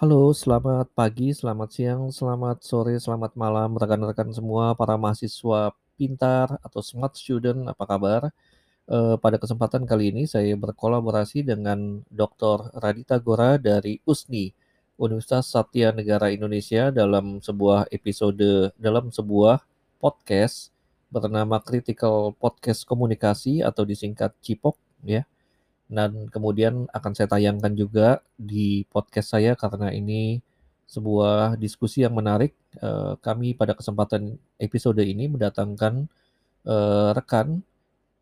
Halo, selamat pagi, selamat siang, selamat sore, selamat malam, rekan-rekan semua, para mahasiswa pintar atau smart student, apa kabar? Eh, pada kesempatan kali ini saya berkolaborasi dengan Dr. Radita Gora dari USNI, Universitas Satya Negara Indonesia dalam sebuah episode, dalam sebuah podcast bernama Critical Podcast Komunikasi atau disingkat CIPOK ya dan kemudian akan saya tayangkan juga di podcast saya karena ini sebuah diskusi yang menarik. Eh, kami pada kesempatan episode ini mendatangkan eh, rekan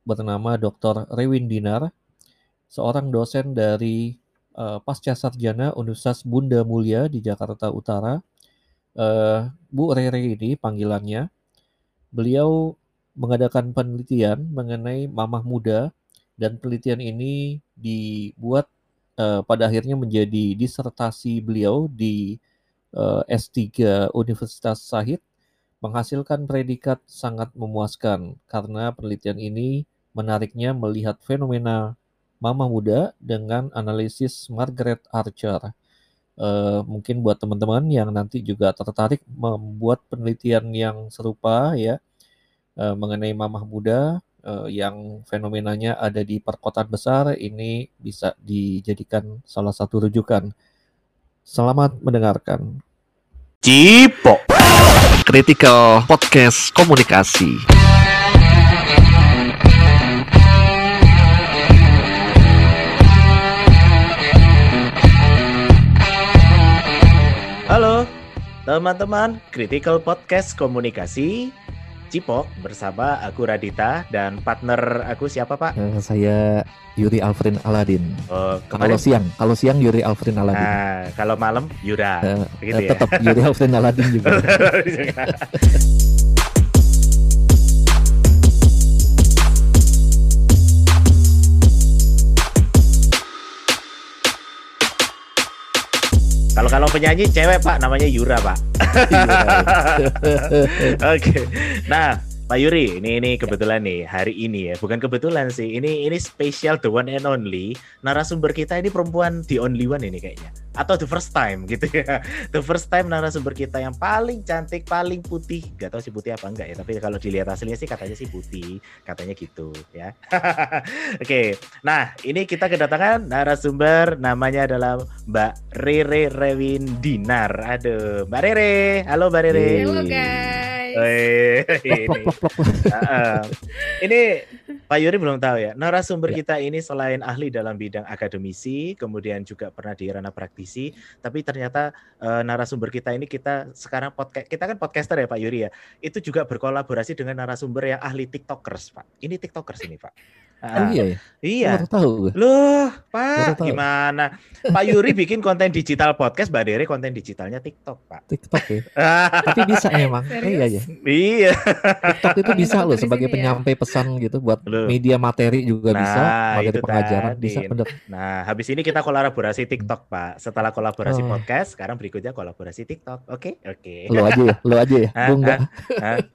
bernama Dr. Rewin Dinar, seorang dosen dari eh, Pasca Sarjana Universitas Bunda Mulia di Jakarta Utara. Bu Rere ini panggilannya, beliau mengadakan penelitian mengenai mamah muda dan penelitian ini dibuat uh, pada akhirnya menjadi disertasi beliau di uh, S3 Universitas Sahid menghasilkan predikat sangat memuaskan karena penelitian ini menariknya melihat fenomena mama muda dengan analisis Margaret Archer. Uh, mungkin buat teman-teman yang nanti juga tertarik membuat penelitian yang serupa ya uh, mengenai mamah muda uh, yang fenomenanya ada di perkotaan besar ini bisa dijadikan salah satu rujukan. Selamat mendengarkan. Cipo Critical Podcast Komunikasi. Halo teman-teman Critical Podcast Komunikasi Cipok bersama aku Radita dan partner aku siapa Pak? Uh, saya Yuri Alfrin Aladin. Oh, kalau siang, kalau siang Yuri Alfrin Aladin. Nah, kalau malam Yura. Uh, uh, ya? Tetap Yuri Alfrin Aladin juga. Kalau kalau penyanyi cewek Pak namanya Yura Pak. Oke. okay. Nah, Pak Yuri, ini ini kebetulan nih hari ini ya, bukan kebetulan sih. Ini ini spesial the one and only narasumber kita ini perempuan the only one ini kayaknya atau the first time gitu ya. The first time narasumber kita yang paling cantik, paling putih. Gak tahu sih putih apa enggak ya, tapi kalau dilihat hasilnya sih katanya sih putih, katanya gitu ya. Oke. Okay. Nah, ini kita kedatangan narasumber namanya adalah Mbak Rere Rewin Dinar. Aduh, Mbak Rere. Halo Mbak Rere. Halo guys. Ini. uh, ini Pak Yuri belum tahu ya. Narasumber ya. kita ini selain ahli dalam bidang akademisi, kemudian juga pernah di ranah praktisi, tapi ternyata uh, narasumber kita ini kita sekarang podcast kita kan podcaster ya Pak Yuri ya. Itu juga berkolaborasi dengan narasumber yang ahli TikTokers, Pak. Ini TikTokers ini, Pak. Oh iya ya? Iya. Baru tahu Loh, Pak, gimana? Pak Yuri bikin konten digital podcast, Mbak Dere konten digitalnya TikTok, Pak. TikTok ya. Tapi bisa emang. Oh, iya ya. Iya. TikTok itu bisa loh sebagai ya? penyampai pesan gitu buat Loh. media materi juga nah, bisa, materi pengajaran tadi. bisa bener. Nah, habis ini kita kolaborasi TikTok, Pak. Setelah kolaborasi oh. podcast, sekarang berikutnya kolaborasi TikTok. Oke? Okay? Oke. Okay. Lo aja ya, lo aja ya. Gue enggak.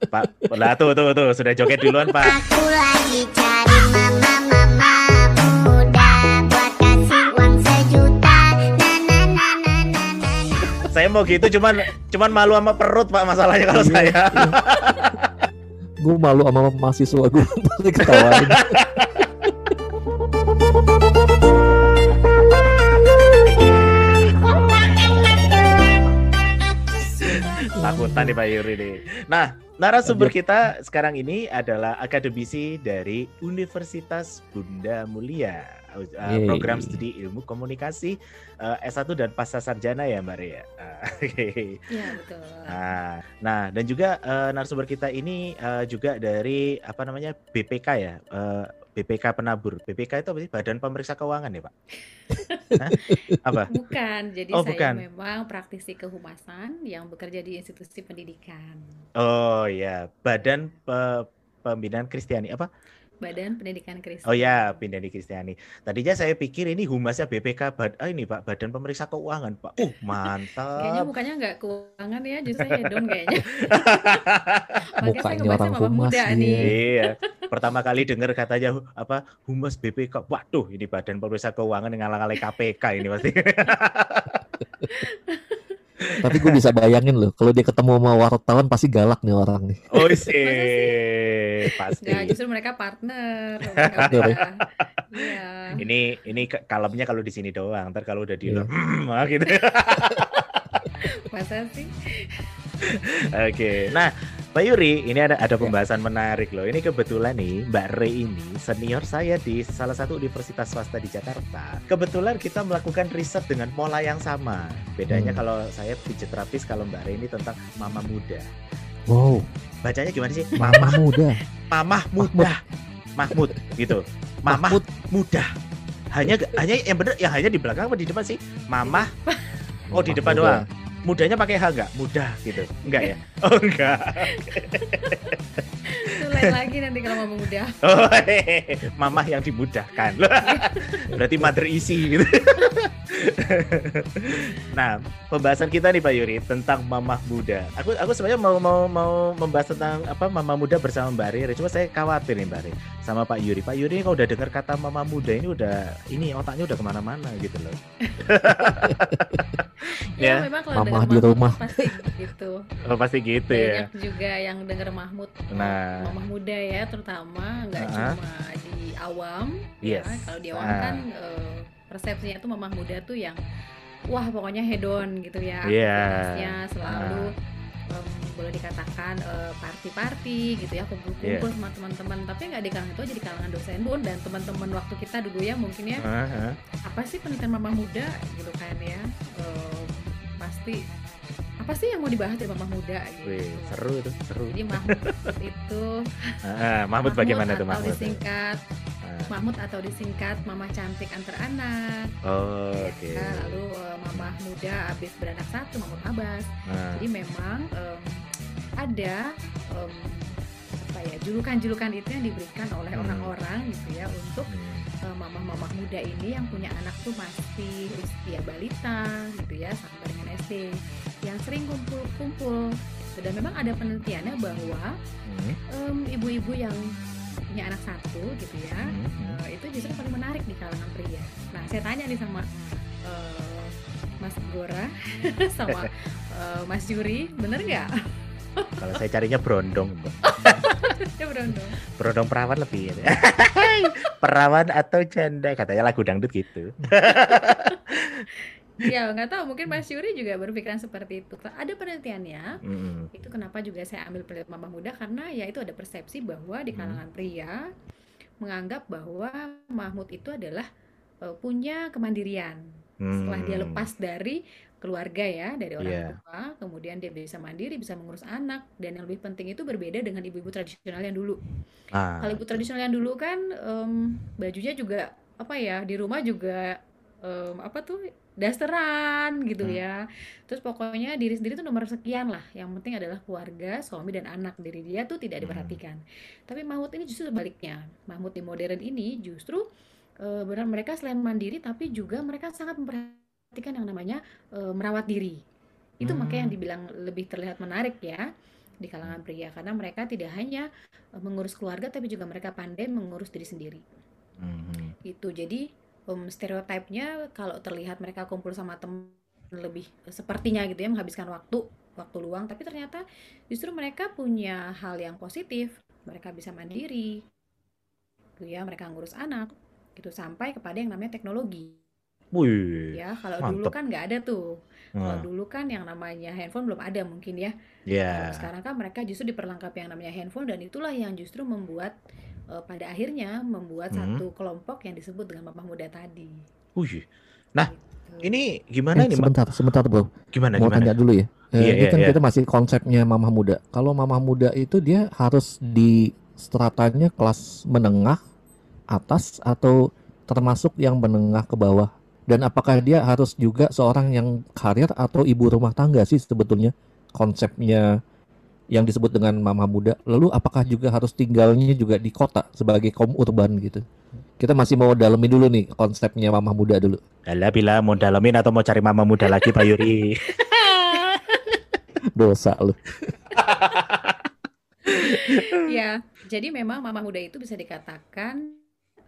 Pak, lah tuh tuh tuh sudah joget duluan, Pak. Aku lagi saya mau gitu cuman cuman malu sama perut pak masalahnya kalau iya, saya iya. gue malu sama mahasiswa gue pasti ketawain takutan nih Pak Yuri nih. Nah, narasumber kita sekarang ini adalah akademisi dari Universitas Bunda Mulia, uh, program studi ilmu komunikasi uh, S1 dan pasca sarjana ya Mbak Ria. Uh, Iya betul. Nah, nah dan juga uh, narasumber kita ini uh, juga dari apa namanya BPK ya. Uh, BPK penabur. BPK itu apa sih? Badan Pemeriksa Keuangan ya, Pak? Apa? Bukan. Jadi oh, saya bukan. memang praktisi kehumasan yang bekerja di institusi pendidikan. Oh ya, Badan Pe Pembinaan Kristiani apa? Badan Pendidikan Kristiani. Oh ya, Pendidikan Kristiani. Tadinya saya pikir ini humasnya BPK, bad, ah, ini Pak, Badan Pemeriksa Keuangan, Pak. Uh, mantap. Kayaknya mukanya nggak keuangan ya, justru hedon kayaknya. Makanya saya orang humas muda nih. Iya. Pertama kali dengar katanya apa humas BPK. Waduh, ini Badan Pemeriksa Keuangan yang ngalang-ngalang KPK ini pasti. Tapi gue bisa bayangin loh, kalau dia ketemu sama wartawan pasti galak nih orang nih. Oh sih, pasti. Nah, justru mereka partner. Mereka iya. Ini ini kalemnya kalau di sini doang. Ntar kalau udah di luar, yeah. gitu. Masa sih? Oke, nah Mbak Yuri, ini ada ada pembahasan menarik loh. Ini kebetulan nih Mbak Re ini senior saya di salah satu universitas swasta di Jakarta. Kebetulan kita melakukan riset dengan pola yang sama. Bedanya hmm. kalau saya pijat terapis, kalau Mbak Re ini tentang mama muda. Wow. Bacanya gimana sih? Mama muda. Mama muda. Mahmud gitu. Mama Mahmud. muda. Hanya hanya yang benar yang hanya di belakang apa di depan sih? Mama. Oh, di depan doang mudanya pakai H enggak? Mudah gitu. Enggak ya? Oh enggak. Itu lagi nanti kalau mau mudah. Oh, mamah yang dimudahkan. Berarti mother isi gitu. nah, pembahasan kita nih Pak Yuri tentang mamah muda. Aku aku sebenarnya mau mau mau membahas tentang apa mamah muda bersama Mbak Riri. Cuma saya khawatir nih Mbak Riri sama Pak Yuri. Pak Yuri kalau udah dengar kata mamah muda ini udah ini otaknya udah ke mana-mana gitu loh. ya, ya, memang kalau mamah di rumah pasti gitu. Oh, pasti gitu Banyak ya. Banyak juga yang dengar Mahmud. Nah, mamah muda ya terutama nggak uh -huh. cuma di awam ya. yes. ya. Kalau di awam uh. kan uh, persepsinya tuh mamah muda tuh yang wah pokoknya hedon gitu ya. Yeah. selalu uh um, boleh dikatakan uh, party-party gitu ya kumpul-kumpul yeah. sama teman-teman tapi nggak di kalangan itu aja di kalangan dosen pun dan teman-teman waktu kita dulu ya mungkin ya uh -huh. apa sih penelitian mama muda gitu kan ya uh, pasti apa sih yang mau dibahas dari Mama Muda gitu. Wih, seru tuh, seru. Jadi Mahmud itu ah, Mahmud, bagaimana tuh Mahmud? disingkat. Mahmud atau disingkat Mama cantik antar anak. Oh, ya, oke. Okay. lalu uh, Mama muda habis beranak satu Mahmud Abbas. Ah. Jadi memang um, ada um, apa ya julukan-julukan itu yang diberikan oleh hmm. orang-orang hmm. gitu ya untuk hmm. uh, mamah-mamah muda ini yang punya anak tuh masih usia balita gitu ya sampai dengan SD yang sering kumpul-kumpul dan memang ada penelitiannya bahwa hmm. ibu-ibu yang punya anak satu gitu ya hmm. uh, itu justru paling menarik di kalangan pria. Nah saya tanya nih sama uh, Mas Gora sama uh, Mas Juri, bener nggak? Kalau saya carinya berondong, ya berondong. Berondong perawan lebih. Ya. perawan atau janda katanya lagu dangdut gitu. Ya nggak tahu mungkin Mas Yuri juga berpikiran seperti itu ada penelitiannya mm. itu kenapa juga saya ambil penelitian mama muda karena ya itu ada persepsi bahwa di kalangan mm. pria menganggap bahwa Mahmud itu adalah uh, punya kemandirian mm. setelah dia mm. lepas dari keluarga ya dari orang yeah. tua kemudian dia bisa mandiri bisa mengurus anak dan yang lebih penting itu berbeda dengan ibu-ibu tradisional yang dulu ah. kalau ibu tradisional yang dulu kan um, bajunya juga apa ya di rumah juga um, apa tuh dasteran gitu hmm. ya terus pokoknya diri sendiri tuh nomor sekian lah yang penting adalah keluarga suami dan anak diri dia tuh tidak hmm. diperhatikan hmm. tapi Mahmud ini justru sebaliknya Mahmud di modern ini justru uh, benar mereka selain mandiri tapi juga mereka sangat memperhatikan yang namanya uh, merawat diri itu hmm. makanya yang dibilang lebih terlihat menarik ya di kalangan pria karena mereka tidak hanya uh, mengurus keluarga tapi juga mereka pandai mengurus diri sendiri hmm. itu jadi um, stereotipnya kalau terlihat mereka kumpul sama temen lebih sepertinya gitu ya menghabiskan waktu waktu luang. Tapi ternyata justru mereka punya hal yang positif. Mereka bisa mandiri gitu ya mereka ngurus anak gitu sampai kepada yang namanya teknologi. Wih, ya kalau dulu kan nggak ada tuh. Kalau dulu kan yang namanya handphone belum ada mungkin ya. Yeah. sekarang kan mereka justru diperlengkapi yang namanya handphone dan itulah yang justru membuat uh, pada akhirnya membuat hmm. satu kelompok yang disebut dengan mamah muda tadi. Wih. Nah, gitu. ini gimana eh, nih? Sebentar, sebentar, Bro. Gimana Mau gimana? tanya dulu ya. Eh, iya, ini iya, kan iya. kita masih konsepnya mamah muda. Kalau mamah muda itu dia harus di stratanya kelas menengah atas atau termasuk yang menengah ke bawah? Dan apakah dia harus juga seorang yang karir atau ibu rumah tangga sih sebetulnya konsepnya yang disebut dengan mama muda. Lalu apakah juga harus tinggalnya juga di kota sebagai kaum urban gitu? Kita masih mau dalemin dulu nih konsepnya mama muda dulu. Alah bila mau dalemin atau mau cari mama muda lagi Pak Yuri. Dosa lu. ya, jadi memang mama muda itu bisa dikatakan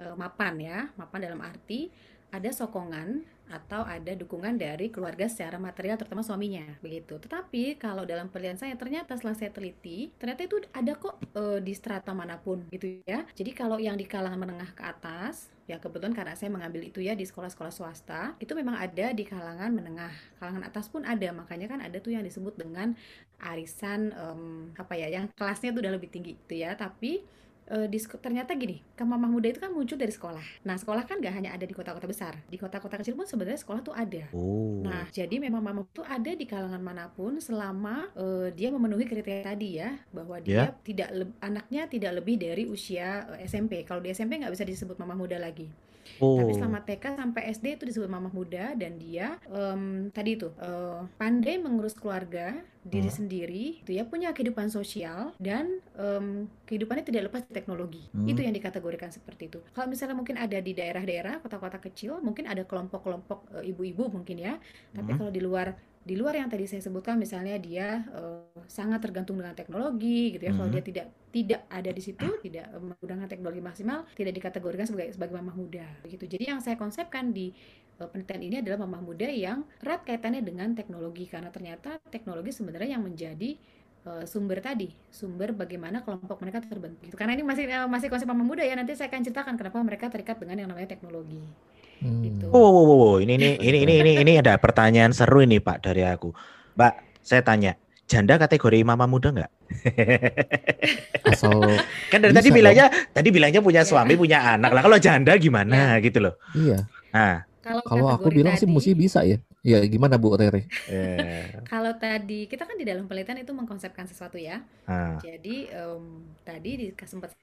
uh, mapan ya, mapan dalam arti ada sokongan atau ada dukungan dari keluarga secara material terutama suaminya begitu. Tetapi kalau dalam penelitian saya ternyata setelah saya teliti ternyata itu ada kok e, di strata mana pun gitu ya. Jadi kalau yang di kalangan menengah ke atas ya kebetulan karena saya mengambil itu ya di sekolah-sekolah swasta itu memang ada di kalangan menengah kalangan atas pun ada makanya kan ada tuh yang disebut dengan arisan um, apa ya yang kelasnya tuh udah lebih tinggi itu ya tapi uh, di, ternyata gini, Mamah Muda itu kan muncul dari sekolah. Nah, sekolah kan gak hanya ada di kota-kota besar. Di kota-kota kecil pun sebenarnya sekolah tuh ada. Oh. Nah, jadi memang Mama itu ada di kalangan mana pun selama uh, dia memenuhi kriteria tadi ya, bahwa dia yeah. tidak anaknya tidak lebih dari usia uh, eh, SMP. Kalau di SMP nggak bisa disebut Mama Muda lagi. Oh. Tapi selama TK sampai SD itu disebut mamah muda dan dia um, tadi itu uh, pandai mengurus keluarga, diri hmm. sendiri, itu ya punya kehidupan sosial dan um, kehidupannya tidak lepas dari teknologi. Hmm. Itu yang dikategorikan seperti itu. Kalau misalnya mungkin ada di daerah-daerah kota-kota kecil, mungkin ada kelompok-kelompok uh, ibu-ibu mungkin ya. Tapi hmm. kalau di luar di luar yang tadi saya sebutkan misalnya dia uh, sangat tergantung dengan teknologi gitu ya. Mm -hmm. Kalau dia tidak tidak ada di situ, tidak menggunakan teknologi maksimal, tidak dikategorikan sebagai sebagai mamah muda. Begitu. Jadi yang saya konsepkan di penelitian ini adalah mamah muda yang erat kaitannya dengan teknologi karena ternyata teknologi sebenarnya yang menjadi uh, sumber tadi, sumber bagaimana kelompok mereka terbentuk. Gitu. Karena ini masih uh, masih konsep mamah muda ya, nanti saya akan ceritakan kenapa mereka terikat dengan yang namanya teknologi. Hmm. Gitu. Oh, oh, oh, oh, ini ini ini ini ini ini ada pertanyaan seru ini Pak dari aku. Mbak, saya tanya, janda kategori mama muda nggak? Asal kan dari tadi bilangnya ya? tadi bilangnya punya iya. suami, punya anak. Lah kalau janda gimana ya. gitu loh. Iya. Nah, kalau, kalau aku bilang tadi, sih mesti bisa ya. Ya gimana Bu Rere? Yeah. kalau tadi kita kan di dalam penelitian itu mengkonsepkan sesuatu ya. Ah. Jadi um, tadi di sempat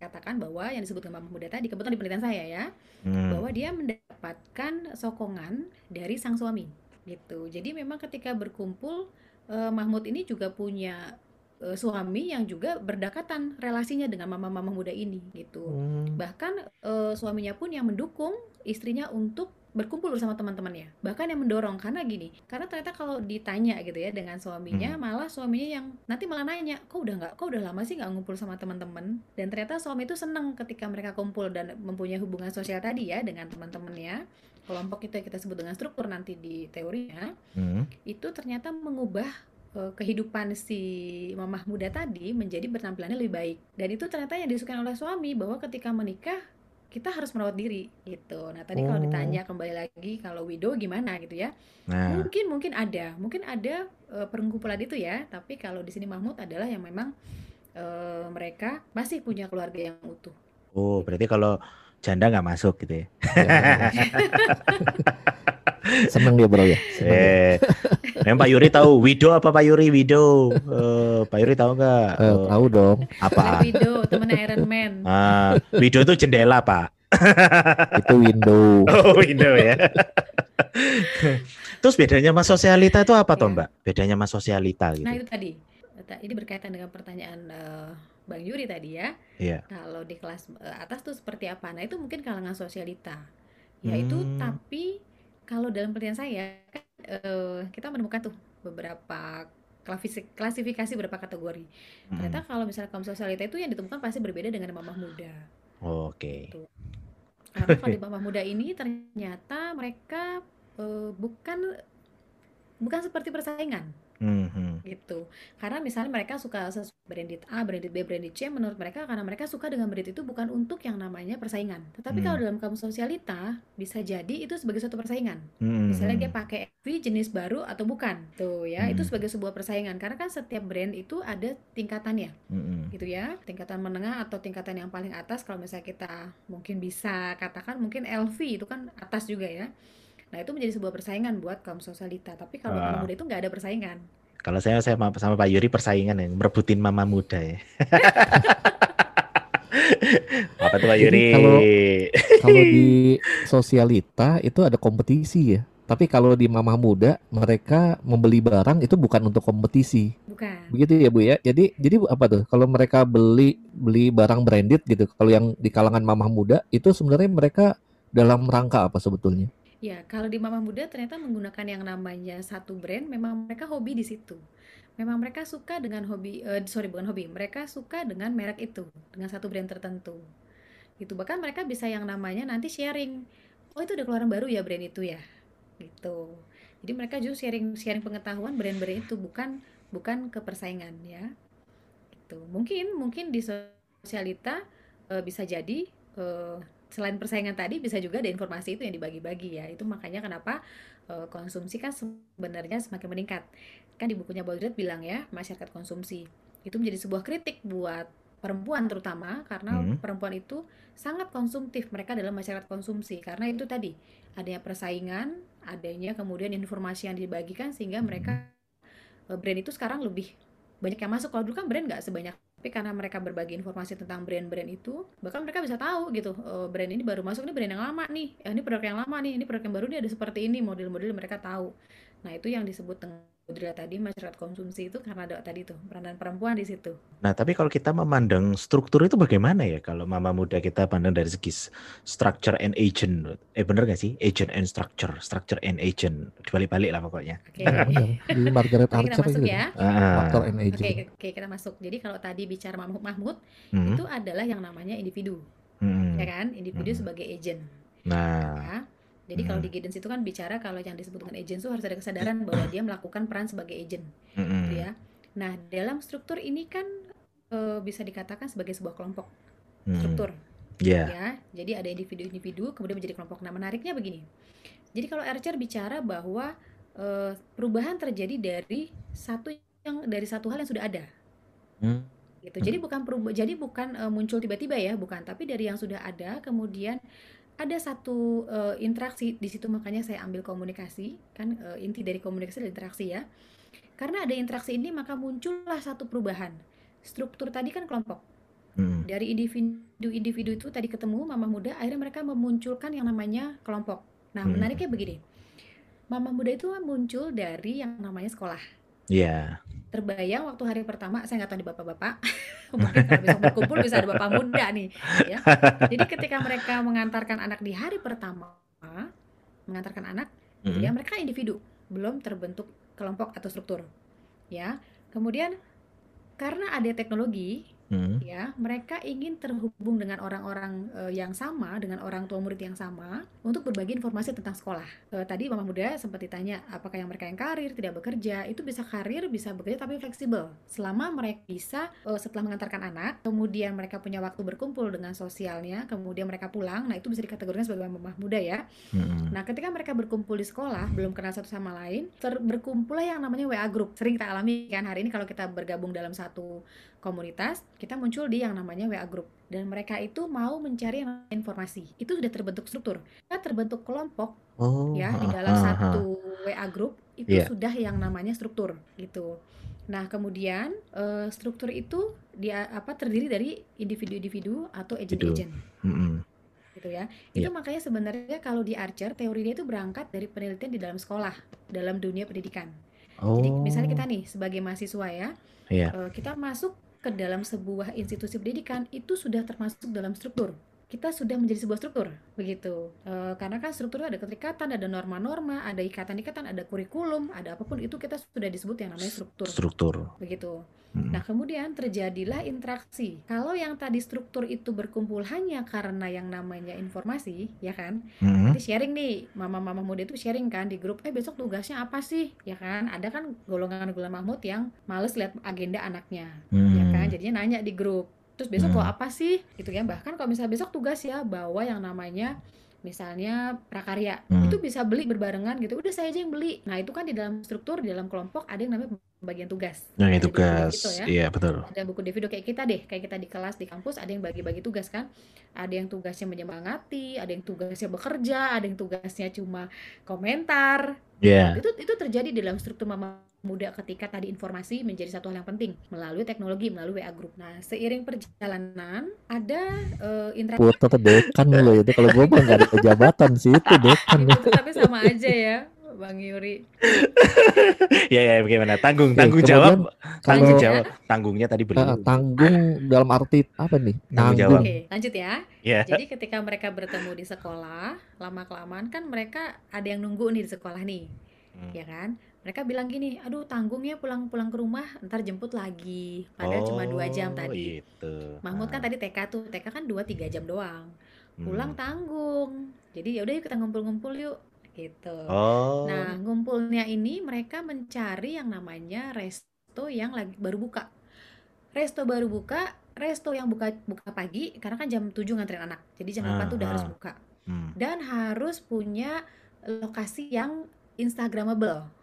katakan bahwa yang disebut dengan muda tadi kebetulan di penelitian saya ya hmm. bahwa dia mendapatkan sokongan dari sang suami gitu jadi memang ketika berkumpul eh, Mahmud ini juga punya eh, suami yang juga berdekatan relasinya dengan mama-mama muda ini gitu hmm. bahkan eh, suaminya pun yang mendukung istrinya untuk berkumpul bersama teman-temannya bahkan yang mendorong. Karena gini karena ternyata kalau ditanya gitu ya dengan suaminya hmm. malah suaminya yang nanti malah nanya kok udah nggak kok udah lama sih nggak ngumpul sama teman-teman? Dan ternyata suami itu seneng ketika mereka kumpul dan mempunyai hubungan sosial tadi ya dengan teman-temannya. Kelompok itu yang kita sebut dengan struktur nanti di teorinya. Hmm. itu ternyata mengubah uh, kehidupan si mamah muda tadi menjadi bertampilannya lebih baik. Dan itu ternyata yang disukai oleh suami bahwa ketika menikah kita harus merawat diri gitu. Nah tadi oh. kalau ditanya kembali lagi kalau widow gimana gitu ya, nah. mungkin mungkin ada, mungkin ada uh, perkumpulan itu ya. Tapi kalau di sini Mahmud adalah yang memang uh, mereka masih punya keluarga yang utuh. Oh berarti kalau janda nggak masuk gitu ya? Seneng dia bro ya. Eh, yang Pak Yuri tahu widow apa Pak Yuri widow? Uh, Pak Yuri tahu nggak? Uh, tahu dong. Apa? Widow teman Iron Man. Ah, widow itu jendela Pak. itu window. Oh window ya. Terus bedanya mas sosialita itu apa ya. toh Mbak? Bedanya mas sosialita gitu. Nah itu tadi. Ini berkaitan dengan pertanyaan uh, Bang Yuri tadi ya. Iya. Kalau di kelas uh, atas tuh seperti apa? Nah itu mungkin kalangan sosialita. Yaitu hmm. tapi kalau dalam penelitian saya kan uh, kita menemukan tuh beberapa klasifikasi beberapa kategori. Hmm. Ternyata kalau misalnya kaum sosialita itu yang ditemukan pasti berbeda dengan mamah muda. Oh, Oke. Okay. Gitu. Karena kalau di mamah muda ini ternyata mereka uh, bukan bukan seperti persaingan hmm gitu. Karena misalnya mereka suka branded A branded B branded C menurut mereka karena mereka suka dengan branded itu bukan untuk yang namanya persaingan. Tetapi mm. kalau dalam kamus sosialita bisa jadi itu sebagai suatu persaingan. Mm. misalnya dia pakai FV jenis baru atau bukan. Tuh ya itu sebagai sebuah persaingan. Karena kan setiap brand itu ada tingkatannya. Mm. gitu ya tingkatan menengah atau tingkatan yang paling atas. Kalau misalnya kita mungkin bisa katakan mungkin LV itu kan atas juga ya Nah itu menjadi sebuah persaingan buat kaum sosialita. Tapi kalau mama muda itu nggak ada persaingan. Kalau saya saya sama Pak Yuri persaingan ya, merebutin mama muda ya. Apa tuh Pak Yuri? kalau kalau di sosialita itu ada kompetisi ya. Tapi kalau di mamah muda mereka membeli barang itu bukan untuk kompetisi. Bukan. Begitu ya Bu ya. Jadi jadi apa tuh? Kalau mereka beli beli barang branded gitu. Kalau yang di kalangan mamah muda itu sebenarnya mereka dalam rangka apa sebetulnya? Ya, kalau di Mama Muda ternyata menggunakan yang namanya satu brand, memang mereka hobi di situ. Memang mereka suka dengan hobi, uh, sorry bukan hobi, mereka suka dengan merek itu, dengan satu brand tertentu. Itu bahkan mereka bisa yang namanya nanti sharing. Oh itu udah keluaran baru ya brand itu ya. gitu. Jadi mereka justru sharing sharing pengetahuan brand-brand itu bukan bukan ke persaingan ya. Gitu. Mungkin mungkin di sosialita uh, bisa jadi uh, selain persaingan tadi bisa juga ada informasi itu yang dibagi-bagi ya. Itu makanya kenapa uh, konsumsi kan sebenarnya semakin meningkat. Kan di bukunya Baudrillard bilang ya, masyarakat konsumsi. Itu menjadi sebuah kritik buat perempuan terutama karena hmm. perempuan itu sangat konsumtif mereka dalam masyarakat konsumsi karena itu tadi adanya persaingan adanya kemudian informasi yang dibagikan sehingga mereka hmm. brand itu sekarang lebih banyak yang masuk kalau dulu kan brand nggak sebanyak tapi karena mereka berbagi informasi tentang brand-brand itu bahkan mereka bisa tahu gitu oh, brand ini baru masuk ini brand yang lama nih eh, ini produk yang lama nih ini produk yang baru nih ada seperti ini model-model mereka tahu. Nah itu yang disebut dengan Budaya tadi masyarakat konsumsi itu karena ada tadi tuh peranan perempuan di situ. Nah, tapi kalau kita memandang struktur itu bagaimana ya? Kalau mama muda kita pandang dari segi structure and agent, eh bener gak sih? Agent and structure, structure and agent, dibalik-balik lah pokoknya. Oke. Okay. di Margaret Archer kita masuk gitu. ya. Faktor and agent. Oke, okay, okay, kita masuk. Jadi kalau tadi bicara Mahmud Mahmud, hmm. itu adalah yang namanya individu, hmm. ya kan? Individu hmm. sebagai agent. Nah. Ya jadi kalau di guidance itu kan bicara kalau yang disebut dengan agent itu harus ada kesadaran bahwa dia melakukan peran sebagai agent, gitu ya. Nah dalam struktur ini kan e, bisa dikatakan sebagai sebuah kelompok struktur, yeah. ya. Jadi ada individu-individu kemudian menjadi kelompok. Nah menariknya begini. Jadi kalau Archer bicara bahwa e, perubahan terjadi dari satu yang dari satu hal yang sudah ada. Hmm gitu. Jadi bukan perubah, jadi bukan uh, muncul tiba-tiba ya, bukan, tapi dari yang sudah ada kemudian ada satu uh, interaksi di situ makanya saya ambil komunikasi kan uh, inti dari komunikasi adalah interaksi ya karena ada interaksi ini maka muncullah satu perubahan struktur tadi kan kelompok hmm. dari individu-individu itu tadi ketemu mama muda akhirnya mereka memunculkan yang namanya kelompok nah hmm. menariknya begini mama muda itu muncul dari yang namanya sekolah Iya. Terbayang waktu hari pertama, saya nggak tahu di bapak-bapak, mungkin kalau besok berkumpul bisa ada bapak muda nih, ya. Jadi ketika mereka mengantarkan anak di hari pertama, mengantarkan anak, mm -hmm. ya mereka individu, belum terbentuk kelompok atau struktur, ya. Kemudian karena ada teknologi, hmm. ya mereka ingin terhubung dengan orang-orang uh, yang sama dengan orang tua murid yang sama untuk berbagi informasi tentang sekolah uh, tadi mama muda sempat ditanya apakah yang mereka yang karir tidak bekerja itu bisa karir bisa bekerja tapi fleksibel selama mereka bisa uh, setelah mengantarkan anak kemudian mereka punya waktu berkumpul dengan sosialnya kemudian mereka pulang nah itu bisa dikategorikan sebagai mama muda ya hmm. nah ketika mereka berkumpul di sekolah belum kenal satu sama lain ter berkumpul yang namanya WA group sering kita alami kan hari ini kalau kita bergabung dalam satu komunitas, kita muncul di yang namanya WA group dan mereka itu mau mencari informasi. Itu sudah terbentuk struktur. Kita terbentuk kelompok oh, ya di dalam aha, satu WA group itu yeah. sudah yang namanya struktur gitu. Nah, kemudian uh, struktur itu dia apa terdiri dari individu-individu atau agent-agent. Mm -hmm. Gitu ya. Itu yeah. makanya sebenarnya kalau di Archer teori dia itu berangkat dari penelitian di dalam sekolah, dalam dunia pendidikan. Oh. Jadi misalnya kita nih sebagai mahasiswa ya, yeah. uh, kita masuk ke dalam sebuah institusi pendidikan itu sudah termasuk dalam struktur kita sudah menjadi sebuah struktur begitu. E, karena kan struktur ada keterikatan ada norma-norma ada ikatan-ikatan ada kurikulum ada apa pun itu kita sudah disebut yang namanya struktur. Struktur. Begitu. Hmm. nah kemudian terjadilah interaksi. Kalau yang tadi struktur itu berkumpul hanya karena yang namanya informasi ya kan? Hmm. nanti sharing nih mama-mama muda itu sharing kan di grup eh besok tugasnya apa sih? Ya kan? Ada kan golongan-golongan Mahmud yang males lihat agenda anaknya hmm. ya kan? Jadinya nanya di grup terus besok hmm. kok apa sih? Gitu kan bahkan kalau misalnya besok tugas ya bawa yang namanya misalnya prakarya. Hmm. itu bisa beli berbarengan gitu. Udah saya aja yang beli. Nah itu kan di dalam struktur di dalam kelompok ada yang namanya bagian tugas. Yang tugas gitu ya. iya betul. Ada buku video kayak kita deh. Kayak kita di kelas di kampus ada yang bagi-bagi tugas kan. Ada yang tugasnya menyemangati ada yang tugasnya bekerja ada yang tugasnya cuma komentar. Yeah. itu itu terjadi di dalam struktur mama muda ketika tadi informasi menjadi satu hal yang penting melalui teknologi melalui WA group. Nah seiring perjalanan ada uh, interaksi. Foto dekan loh itu kalau gue mah nggak ada jabatan sih itu dekan. itu, tapi sama aja ya. Bang Yuri. ya ya bagaimana tanggung tanggung jawab tanggung jawab tanggungnya tadi belum. Uh, tanggung dalam arti apa nih? Tanggung jawab. Oke, lanjut ya. Yeah. Jadi ketika mereka bertemu di sekolah, lama kelamaan kan mereka ada yang nunggu nih di sekolah nih. Hmm. Ya kan? Mereka bilang gini, aduh tanggungnya pulang-pulang ke rumah, ntar jemput lagi. Padahal oh, cuma dua jam tadi. Gitu. Mahmud kan ah. tadi TK tuh, TK kan dua tiga jam doang. Pulang hmm. tanggung. Jadi ya udah yuk kita ngumpul-ngumpul yuk. gitu. Oh. Nah, ngumpulnya ini mereka mencari yang namanya resto yang lagi baru buka. Resto baru buka, resto yang buka buka pagi karena kan jam 7 nganterin anak. Jadi jam 8 tuh udah harus Ah, buka. hmm. Dan harus punya lokasi yang instagramable.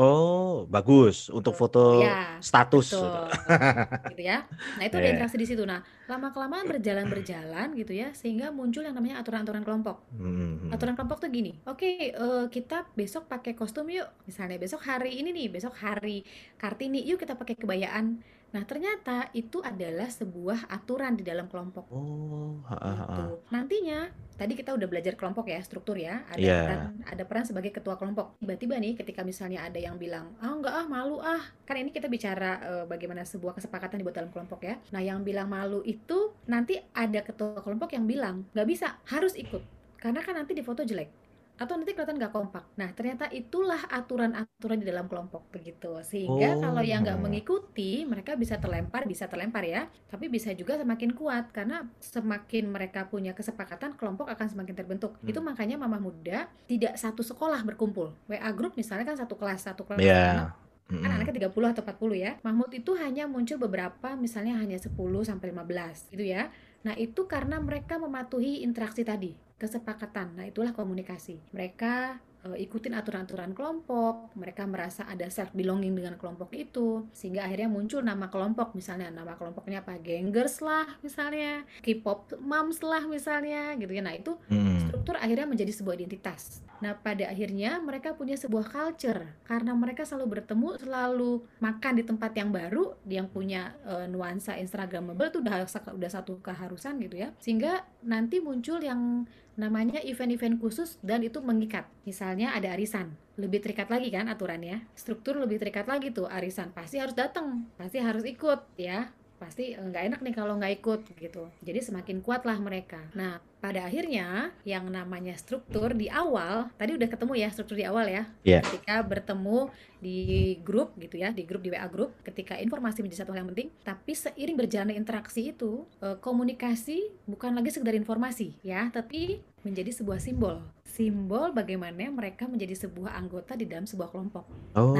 Oh, bagus untuk foto Ya, status. betul. Gitu ya. Nah, itu ada Iya. interaksi di situ. Nah, lama-kelamaan berjalan-berjalan gitu ya, sehingga muncul yang namanya aturan-aturan kelompok. Hmm. Aturan kelompok tuh gini, oke eh, kita besok pakai kostum yuk. Misalnya besok hari ini nih, besok hari Kartini, yuk kita pakai kebayaan. Nah, ternyata itu adalah sebuah aturan di dalam kelompok. Oh, ha, ha, ha. Gitu. Nantinya, tadi kita udah belajar kelompok ya, struktur ya. Ada Iya. peran, ada peran sebagai ketua kelompok. Tiba-tiba nih, ketika misalnya ada yang bilang, ah enggak ah malu ah. Kan ini kita bicara eh, bagaimana sebuah kesepakatan dibuat dalam kelompok ya. Nah, yang bilang malu itu nanti ada ketua kelompok yang bilang, nggak bisa, harus ikut. Karena kan nanti di foto jelek. Atau nanti kelihatan nggak kompak. Nah, ternyata itulah aturan-aturan di dalam kelompok begitu. Sehingga kalau yang nggak Oh. mengikuti, mereka bisa terlempar, bisa terlempar ya tapi bisa juga semakin kuat karena semakin mereka punya kesepakatan kelompok akan semakin terbentuk Hmm. itu makanya mama muda tidak satu sekolah berkumpul WA group misalnya kan satu kelas satu kelas Ya. anak kan anaknya 30 atau 40 ya Mahmud itu hanya muncul beberapa misalnya hanya 10 sampai 15 gitu ya nah itu karena mereka mematuhi interaksi tadi kesepakatan. Nah itulah komunikasi. Mereka eh, ikutin aturan-aturan kelompok. Mereka merasa ada self belonging dengan kelompok itu. Sehingga akhirnya muncul nama kelompok. Misalnya nama kelompoknya apa? Gengers lah misalnya. K-pop moms lah misalnya gitu ya. Nah itu Mm. struktur akhirnya menjadi sebuah identitas. Nah, pada akhirnya mereka punya sebuah culture. Karena mereka selalu bertemu, selalu makan di tempat yang baru, yang punya eh, nuansa instagramable itu udah udah satu keharusan gitu ya. Sehingga nanti muncul yang namanya event-event khusus dan itu mengikat. Misalnya ada arisan, lebih terikat lagi kan aturannya. Struktur lebih terikat lagi tuh arisan, pasti harus datang, pasti harus ikut ya pasti eh, nggak enak nih kalau nggak ikut gitu. Jadi semakin kuatlah mereka. Nah, pada akhirnya yang namanya struktur di awal, tadi udah ketemu ya struktur di awal ya. Iya. Ketika bertemu di grup gitu ya, di grup di WA grup, ketika informasi menjadi satu hal yang penting, tapi seiring berjalannya interaksi itu, eh, komunikasi bukan lagi sekedar informasi ya, tapi menjadi sebuah simbol. Simbol bagaimana mereka menjadi sebuah anggota di dalam sebuah kelompok. Oh,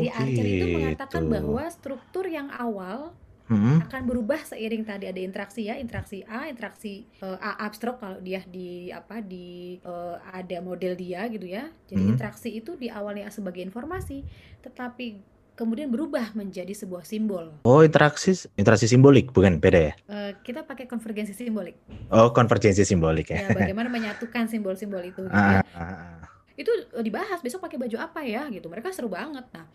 Di Archer itu mengatakan gitu. bahwa struktur yang awal Mm-mm. akan berubah seiring tadi ada interaksi ya interaksi A interaksi eh, A abstrak kalau dia di apa di eh, ada model dia gitu ya jadi Hmm. interaksi itu di awalnya sebagai informasi tetapi kemudian berubah menjadi sebuah simbol Oh, interaksi interaksi simbolik bukan beda ya? Eh, kita pakai konvergensi simbolik Oh, konvergensi simbolik ya. ya bagaimana menyatukan simbol-simbol itu gitu Ah, ya ah, ah. itu dibahas besok pakai baju apa ya gitu mereka seru banget nah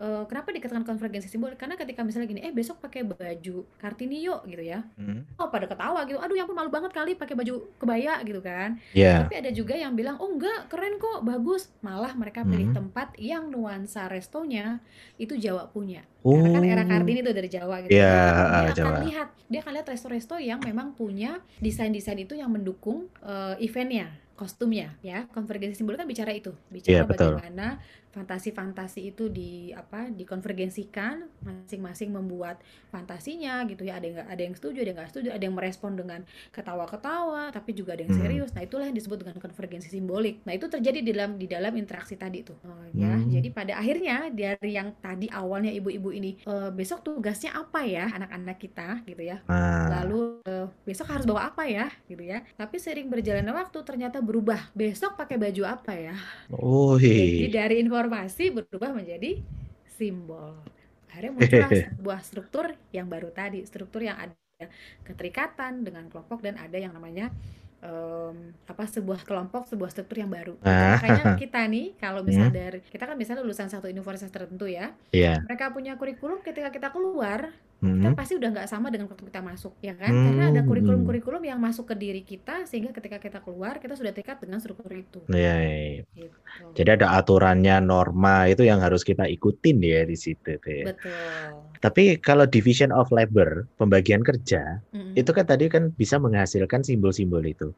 eh, kenapa dikatakan konvergensi simbol karena ketika misalnya gini eh besok pakai baju kartini yuk gitu ya Hmm. oh pada ketawa gitu aduh yang pun malu banget kali pakai baju kebaya gitu kan Ya. tapi ada juga yang bilang oh enggak keren kok bagus malah mereka pilih Hmm. tempat yang nuansa restonya itu Jawa punya Oh. karena kan era Kartini itu dari Jawa gitu Iya, kan. ah, dia akan Jawa. lihat dia akan lihat resto-resto yang memang punya desain-desain itu yang mendukung eh, eventnya kostumnya ya konvergensi simbol kan bicara itu bicara Iya, betul. bagaimana fantasi-fantasi itu di apa dikonvergensikan masing-masing membuat fantasinya gitu ya. Ada yang ada yang setuju ada yang nggak setuju ada yang merespon dengan ketawa-ketawa tapi juga ada yang Hmm. serius. Nah itulah yang disebut dengan konvergensi simbolik. Nah itu terjadi di dalam di dalam interaksi tadi tuh. Oh, ya. Hmm. jadi pada akhirnya dari yang tadi awalnya ibu-ibu ini "Eh, besok tugasnya apa ya anak-anak kita? gitu ya. Nah, lalu eh, besok harus bawa apa ya? gitu ya. Tapi sering berjalannya waktu ternyata berubah. Besok pakai baju apa ya? Oh, jadi dari informasi berubah menjadi simbol akhirnya muncullah sebuah struktur yang baru tadi struktur yang ada keterikatan dengan kelompok dan ada yang namanya em, apa sebuah kelompok sebuah struktur yang baru Itu Ah. makanya kita nih kalau misalnya Hmm. dari kita kan misalnya lulusan satu universitas tertentu ya Iya. mereka punya kurikulum ketika kita keluar kita Hmm. pasti udah nggak sama dengan waktu kita masuk ya kan karena ada Hmm. kurikulum-kurikulum yang masuk ke diri kita sehingga ketika kita keluar kita sudah terikat dengan struktur itu Iya, iya. gitu. Jadi ada aturannya, norma itu yang harus kita ikutin ya di situ tuh ya. betul Tapi kalau division of labor, pembagian kerja, Mm-mm. itu kan tadi kan bisa menghasilkan simbol-simbol itu.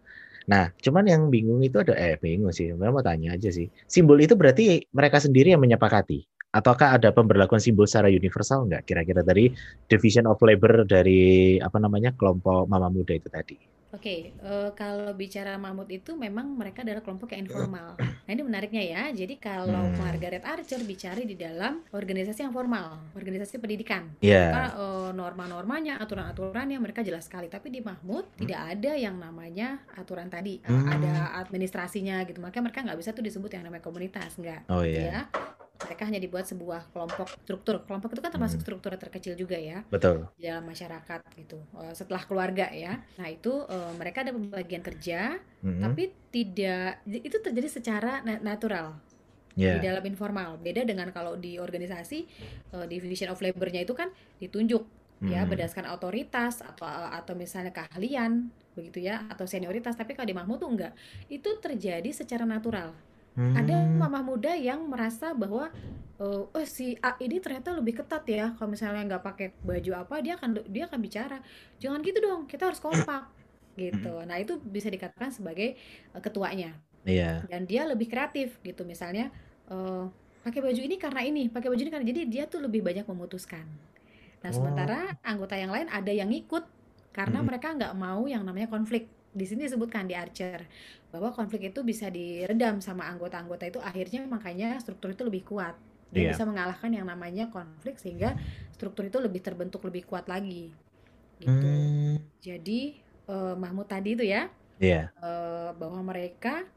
Nah, cuman yang bingung itu ada eh bingung sih, memang mau tanya aja sih. Simbol itu berarti mereka sendiri yang menyepakati ataukah ada pemberlakuan simbol secara universal nggak kira-kira dari division of labor dari apa namanya kelompok mama muda itu tadi? Oke, uh, kalau bicara mamut itu memang mereka adalah kelompok yang informal. Nah, ini menariknya ya. Jadi kalau hmm. Margaret Archer bicara di dalam organisasi yang formal, organisasi pendidikan. Yeah. Maka uh, norma-normanya, aturan-aturannya mereka jelas sekali. Tapi di Mahmud hmm. tidak ada yang namanya aturan tadi. Hmm. Ada administrasinya gitu. Makanya mereka nggak bisa tuh disebut yang namanya komunitas, nggak. Oh iya. Yeah. Ya mereka hanya dibuat sebuah kelompok struktur kelompok itu kan termasuk hmm. struktur terkecil juga ya betul di dalam masyarakat gitu uh, setelah keluarga ya nah itu uh, mereka ada pembagian kerja hmm. tapi tidak itu terjadi secara natural yeah. di dalam informal beda dengan kalau di organisasi uh, division of labornya itu kan ditunjuk ya hmm. berdasarkan otoritas atau atau misalnya keahlian begitu ya atau senioritas tapi kalau di Mahmud tuh enggak itu terjadi secara natural Hmm. Ada mama muda yang merasa bahwa uh, oh si A ini ternyata lebih ketat ya kalau misalnya nggak pakai baju apa dia akan dia akan bicara jangan gitu dong kita harus kompak gitu. Hmm. Nah itu bisa dikatakan sebagai uh, ketuanya. Iya. Dan dia lebih kreatif gitu misalnya uh, pakai baju ini karena ini pakai baju ini karena jadi dia tuh lebih banyak memutuskan. Nah oh. sementara anggota yang lain ada yang ikut karena hmm. mereka nggak mau yang namanya konflik di sini disebutkan di Archer bahwa konflik itu bisa diredam sama anggota-anggota itu akhirnya makanya struktur itu lebih kuat dan yeah. bisa mengalahkan yang namanya konflik sehingga struktur itu lebih terbentuk lebih kuat lagi gitu hmm. jadi uh, Mahmud tadi itu ya yeah. Iya. uh, bahwa mereka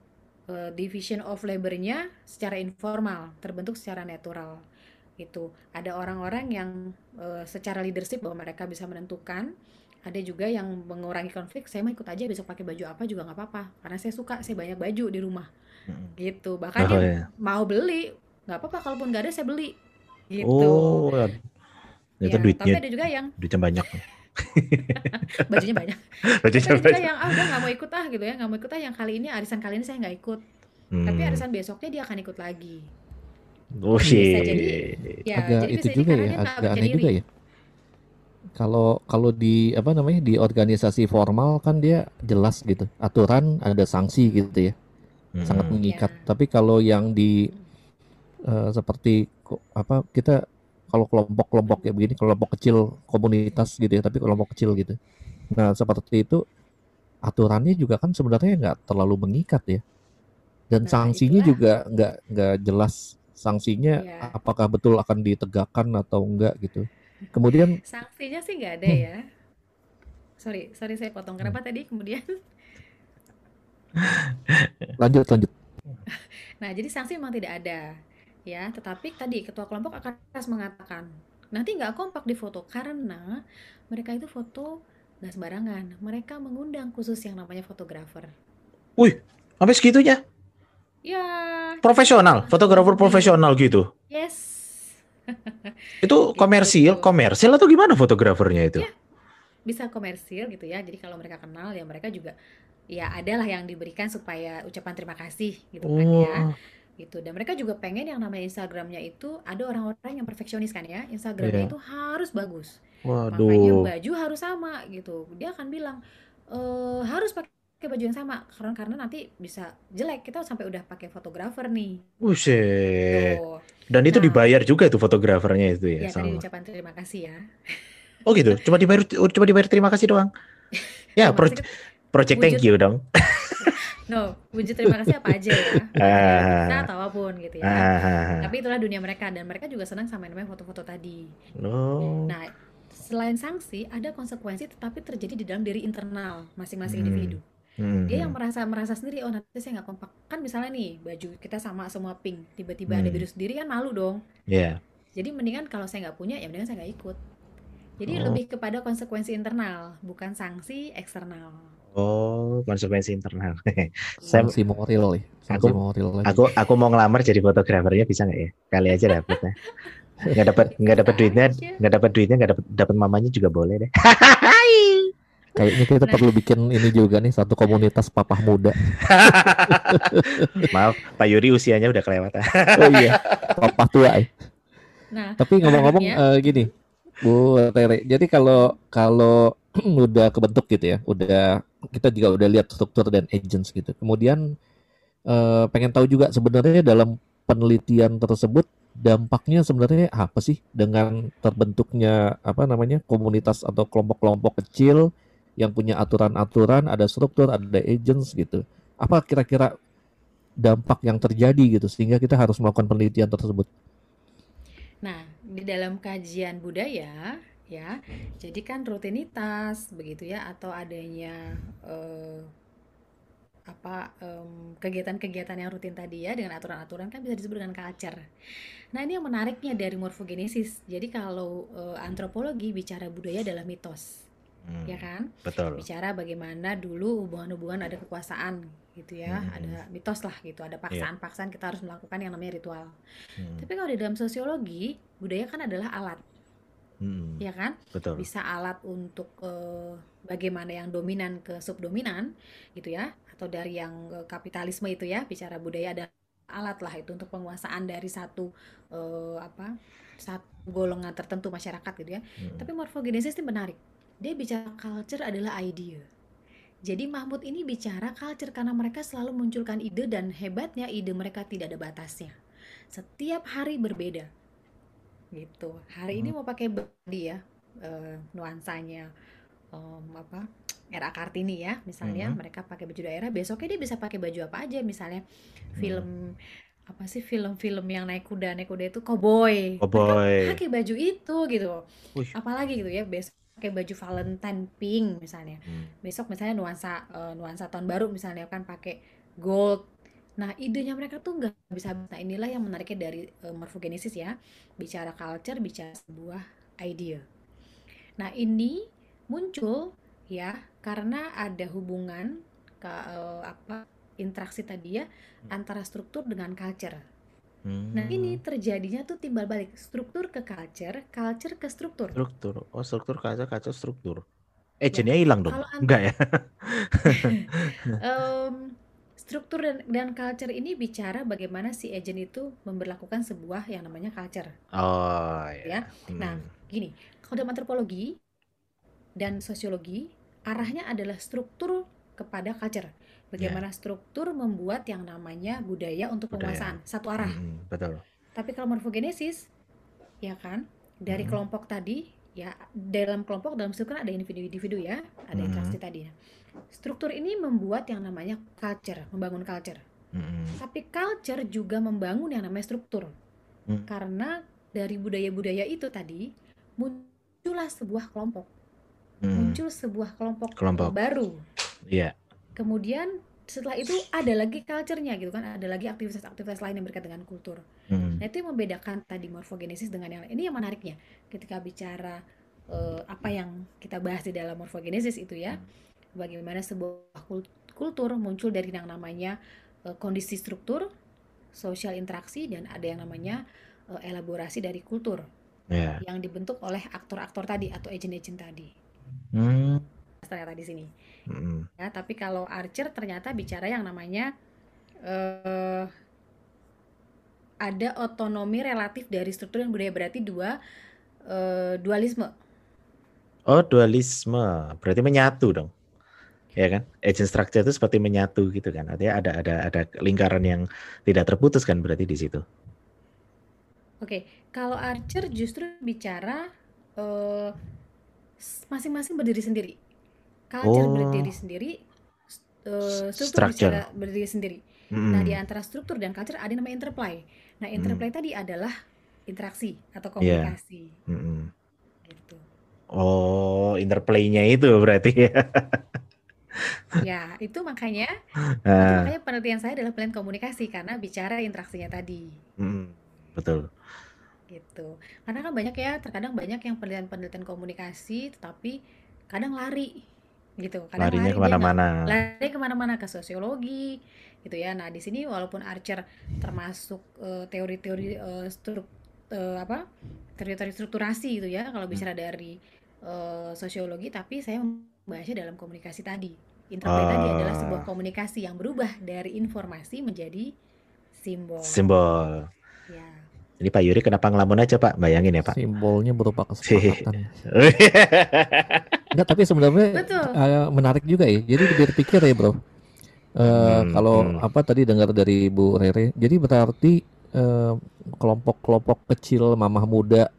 uh, division of labornya secara informal terbentuk secara natural itu ada orang-orang yang uh, secara leadership bahwa mereka bisa menentukan ada juga yang mengurangi konflik saya mau ikut aja besok pakai baju apa juga nggak apa-apa karena saya suka saya banyak baju di rumah. Hmm. gitu. Bahkan oh, dia iya. mau beli nggak apa-apa kalaupun nggak ada saya beli. Gitu. Oh ya, itu duitnya tapi ada juga yang duitnya banyak. Bajunya banyak. Bajunya tapi ada juga yang ah udah nggak mau ikut ah gitu ya nggak mau ikut ah yang kali ini arisan kali ini saya nggak ikut. Hmm. tapi arisan besoknya dia akan ikut lagi. Oh, bisa jadi ya agak jadi itu juga ya agak aneh juga ya kalau kalau di apa namanya di organisasi formal kan dia jelas gitu aturan ada sanksi gitu ya hmm. sangat mengikat yeah. tapi kalau yang di uh, seperti apa kita kalau kelompok-kelompok ya begini kelompok kecil komunitas gitu ya tapi kelompok kecil gitu nah seperti itu aturannya juga kan sebenarnya nggak terlalu mengikat ya dan nah, sanksinya itulah. juga nggak nggak jelas sanksinya yeah. apakah betul akan ditegakkan atau enggak gitu Kemudian sanksinya sih nggak ada hmm. ya. Sorry, sorry saya potong. Kenapa hmm. tadi kemudian? lanjut, lanjut. Nah, jadi sanksi memang tidak ada, ya. Tetapi tadi ketua kelompok akan harus mengatakan nanti nggak kompak di foto karena mereka itu foto nggak sembarangan. Mereka mengundang khusus yang namanya fotografer. Wih, sampai segitunya? Ya. Profesional, fotografer profesional gitu. Yes itu komersil, komersil atau gimana fotografernya itu? Ya, bisa komersil gitu ya. Jadi kalau mereka kenal ya mereka juga ya adalah yang diberikan supaya ucapan terima kasih gitu kan ya. Oh. Gitu. Dan mereka juga pengen yang namanya Instagramnya itu ada orang-orang yang perfeksionis kan ya. Instagramnya yeah. itu harus bagus. Waduh. Makanya baju harus sama gitu. Dia akan bilang e, harus pakai baju yang sama karena karena nanti bisa jelek kita sampai udah pakai fotografer nih. Buset. Tuh. Dan itu nah, dibayar juga tuh fotografernya itu ya. Ya tadi ucapan terima kasih ya. Oh gitu, cuma dibayar cuma dibayar terima kasih doang. Ya, pro project thank you dong. no, wujud terima kasih apa aja ya. Nah, atau apa pun gitu ya. Ah. Tapi itulah dunia mereka dan mereka juga senang sama yang namanya foto-foto tadi. Oh. Nah, selain sanksi ada konsekuensi tetapi terjadi di dalam diri internal masing-masing hmm. individu. Hmm. Dia yang hmm. merasa merasa sendiri, oh nanti saya nggak kompak. Kan misalnya nih baju kita sama semua pink, tiba-tiba hmm. ada biru sendiri kan malu dong. Iya. Yeah. Jadi mendingan kalau saya nggak punya ya mendingan saya nggak ikut. Jadi oh. lebih kepada konsekuensi internal, bukan sanksi eksternal. Oh, konsekuensi internal. sanksi moral ya. Sanksi aku, moral lagi. Aku aku mau ngelamar jadi fotografernya bisa nggak ya? Kali aja dapetnya. nggak dapat nggak dapat duitnya nggak dapat duitnya nggak dapat dapat mamanya juga boleh deh Kayaknya kita nah. perlu bikin ini juga nih satu komunitas papah muda. Maaf, Pak Yuri usianya udah kelewatan. oh iya, papah tua. Eh. Nah, tapi ngomong-ngomong uh, gini, Bu Tere. Jadi kalau kalau udah kebentuk gitu ya, udah kita juga udah lihat struktur dan agents gitu. Kemudian uh, pengen tahu juga sebenarnya dalam penelitian tersebut dampaknya sebenarnya apa sih dengan terbentuknya apa namanya komunitas atau kelompok-kelompok kecil yang punya aturan-aturan, ada struktur, ada agents gitu. Apa kira-kira dampak yang terjadi gitu sehingga kita harus melakukan penelitian tersebut? Nah, di dalam kajian budaya ya, jadi kan rutinitas begitu ya atau adanya eh, apa kegiatan-kegiatan yang rutin tadi ya dengan aturan-aturan kan bisa disebut dengan culture. Nah ini yang menariknya dari morfogenesis. Jadi kalau uh, antropologi bicara budaya adalah mitos, hmm, ya kan? Betul. Bicara bagaimana dulu hubungan-hubungan ada kekuasaan gitu ya, hmm. ada mitos lah gitu, ada iya. paksaan-paksaan kita harus melakukan yang namanya ritual. Hmm. Tapi kalau di dalam sosiologi budaya kan adalah alat, hmm. ya kan? Betul. Bisa alat untuk uh, bagaimana yang dominan ke subdominan gitu ya atau dari yang kapitalisme itu ya bicara budaya ada alat lah itu untuk penguasaan dari satu uh, apa satu golongan tertentu masyarakat gitu ya hmm. tapi morfogenesis ini menarik dia bicara culture adalah idea jadi Mahmud ini bicara culture karena mereka selalu munculkan ide dan hebatnya ide mereka tidak ada batasnya setiap hari berbeda gitu hari hmm. ini mau pakai body ya uh, nuansanya um, apa era Kartini ya misalnya hmm. mereka pakai baju daerah besoknya dia bisa pakai baju apa aja misalnya hmm. film apa sih film-film yang naik kuda naik kuda itu cowboy cowboy pakai baju itu gitu Uish. apalagi gitu ya besok pakai baju Valentine pink misalnya hmm. besok misalnya nuansa uh, nuansa tahun baru misalnya kan pakai gold nah idenya mereka tuh nggak bisa nah inilah yang menariknya dari uh, morfogenesis ya bicara culture bicara sebuah idea nah ini muncul ya karena ada hubungan ke uh, apa interaksi tadi ya hmm. antara struktur dengan culture. Hmm. Nah ini terjadinya tuh timbal balik struktur ke culture, culture ke struktur. Struktur, oh struktur culture, culture struktur. Eh ya. hilang dong? Kalau Enggak ya? um, struktur dan, dan culture ini bicara bagaimana si agent itu memperlakukan sebuah yang namanya culture. Oh ya. ya? Hmm. Nah gini, kalau dalam antropologi dan sosiologi arahnya adalah struktur kepada culture. Bagaimana yeah. struktur membuat yang namanya budaya untuk penguasaan satu arah. Hmm, betul. Tapi kalau morfogenesis, ya kan, dari hmm. kelompok tadi, ya dalam kelompok dalam struktur ada individu-individu ya, ada hmm. interaksi tadi. Struktur ini membuat yang namanya culture, membangun culture. Hmm. Tapi culture juga membangun yang namanya struktur. Hmm. Karena dari budaya-budaya itu tadi muncullah sebuah kelompok hmm. muncul sebuah kelompok, kelompok. baru. Iya. Yeah. Kemudian setelah itu ada lagi culture-nya gitu kan, ada lagi aktivitas-aktivitas lain yang berkaitan dengan kultur. Hmm. Nah itu yang membedakan tadi morfogenesis dengan yang lain. Ini yang menariknya ketika bicara uh, apa yang kita bahas di dalam morfogenesis itu ya, hmm. bagaimana sebuah kultur muncul dari yang namanya uh, kondisi struktur, sosial interaksi dan ada yang namanya uh, elaborasi dari kultur yeah. yang dibentuk oleh aktor-aktor tadi atau agent-agent tadi. Hmm. Ternyata di sini. Hmm. Ya, tapi kalau Archer ternyata bicara yang namanya uh, ada otonomi relatif dari struktur dan budaya berarti dua uh, dualisme. Oh, dualisme. Berarti menyatu dong. Ya kan? Agent structure itu seperti menyatu gitu kan. Artinya ada ada ada lingkaran yang tidak terputus kan berarti di situ. Oke, kalau Archer justru bicara uh, masing-masing berdiri sendiri. Culture oh. berdiri sendiri, uh, struktur Structure. berdiri sendiri. Mm. Nah, di antara struktur dan culture ada yang namanya interplay. Nah, interplay mm. tadi adalah interaksi atau iya. komunikasi. Yeah. Mm Gitu. Oh, interplaynya itu berarti ya. ya, itu makanya, uh. itu makanya penelitian saya adalah penelitian komunikasi karena bicara interaksinya tadi. Mm, betul gitu. Karena kan banyak ya, terkadang banyak yang penelitian-penelitian komunikasi, tetapi kadang lari gitu. Kadang Larinya lari ke mana-mana. Lari ke mana-mana ke sosiologi gitu ya. Nah di sini walaupun Archer termasuk uh, teori-teori uh, struk, uh, apa teori-teori strukturasi gitu ya, kalau bicara hmm. dari uh, sosiologi, tapi saya membahasnya dalam komunikasi tadi. Interplay uh. tadi adalah sebuah komunikasi yang berubah dari informasi menjadi simbol. Simbol. Ya. Ini Pak Yuri kenapa ngelamun aja Pak? Bayangin ya Pak. Simbolnya berupa kesepakatan. Enggak, tapi sebenarnya uh, menarik juga ya. Jadi berpikir ya Bro. Uh, hmm, kalau hmm. apa tadi dengar dari Bu Rere, jadi berarti eh, kelompok-kelompok uh, kecil mamah muda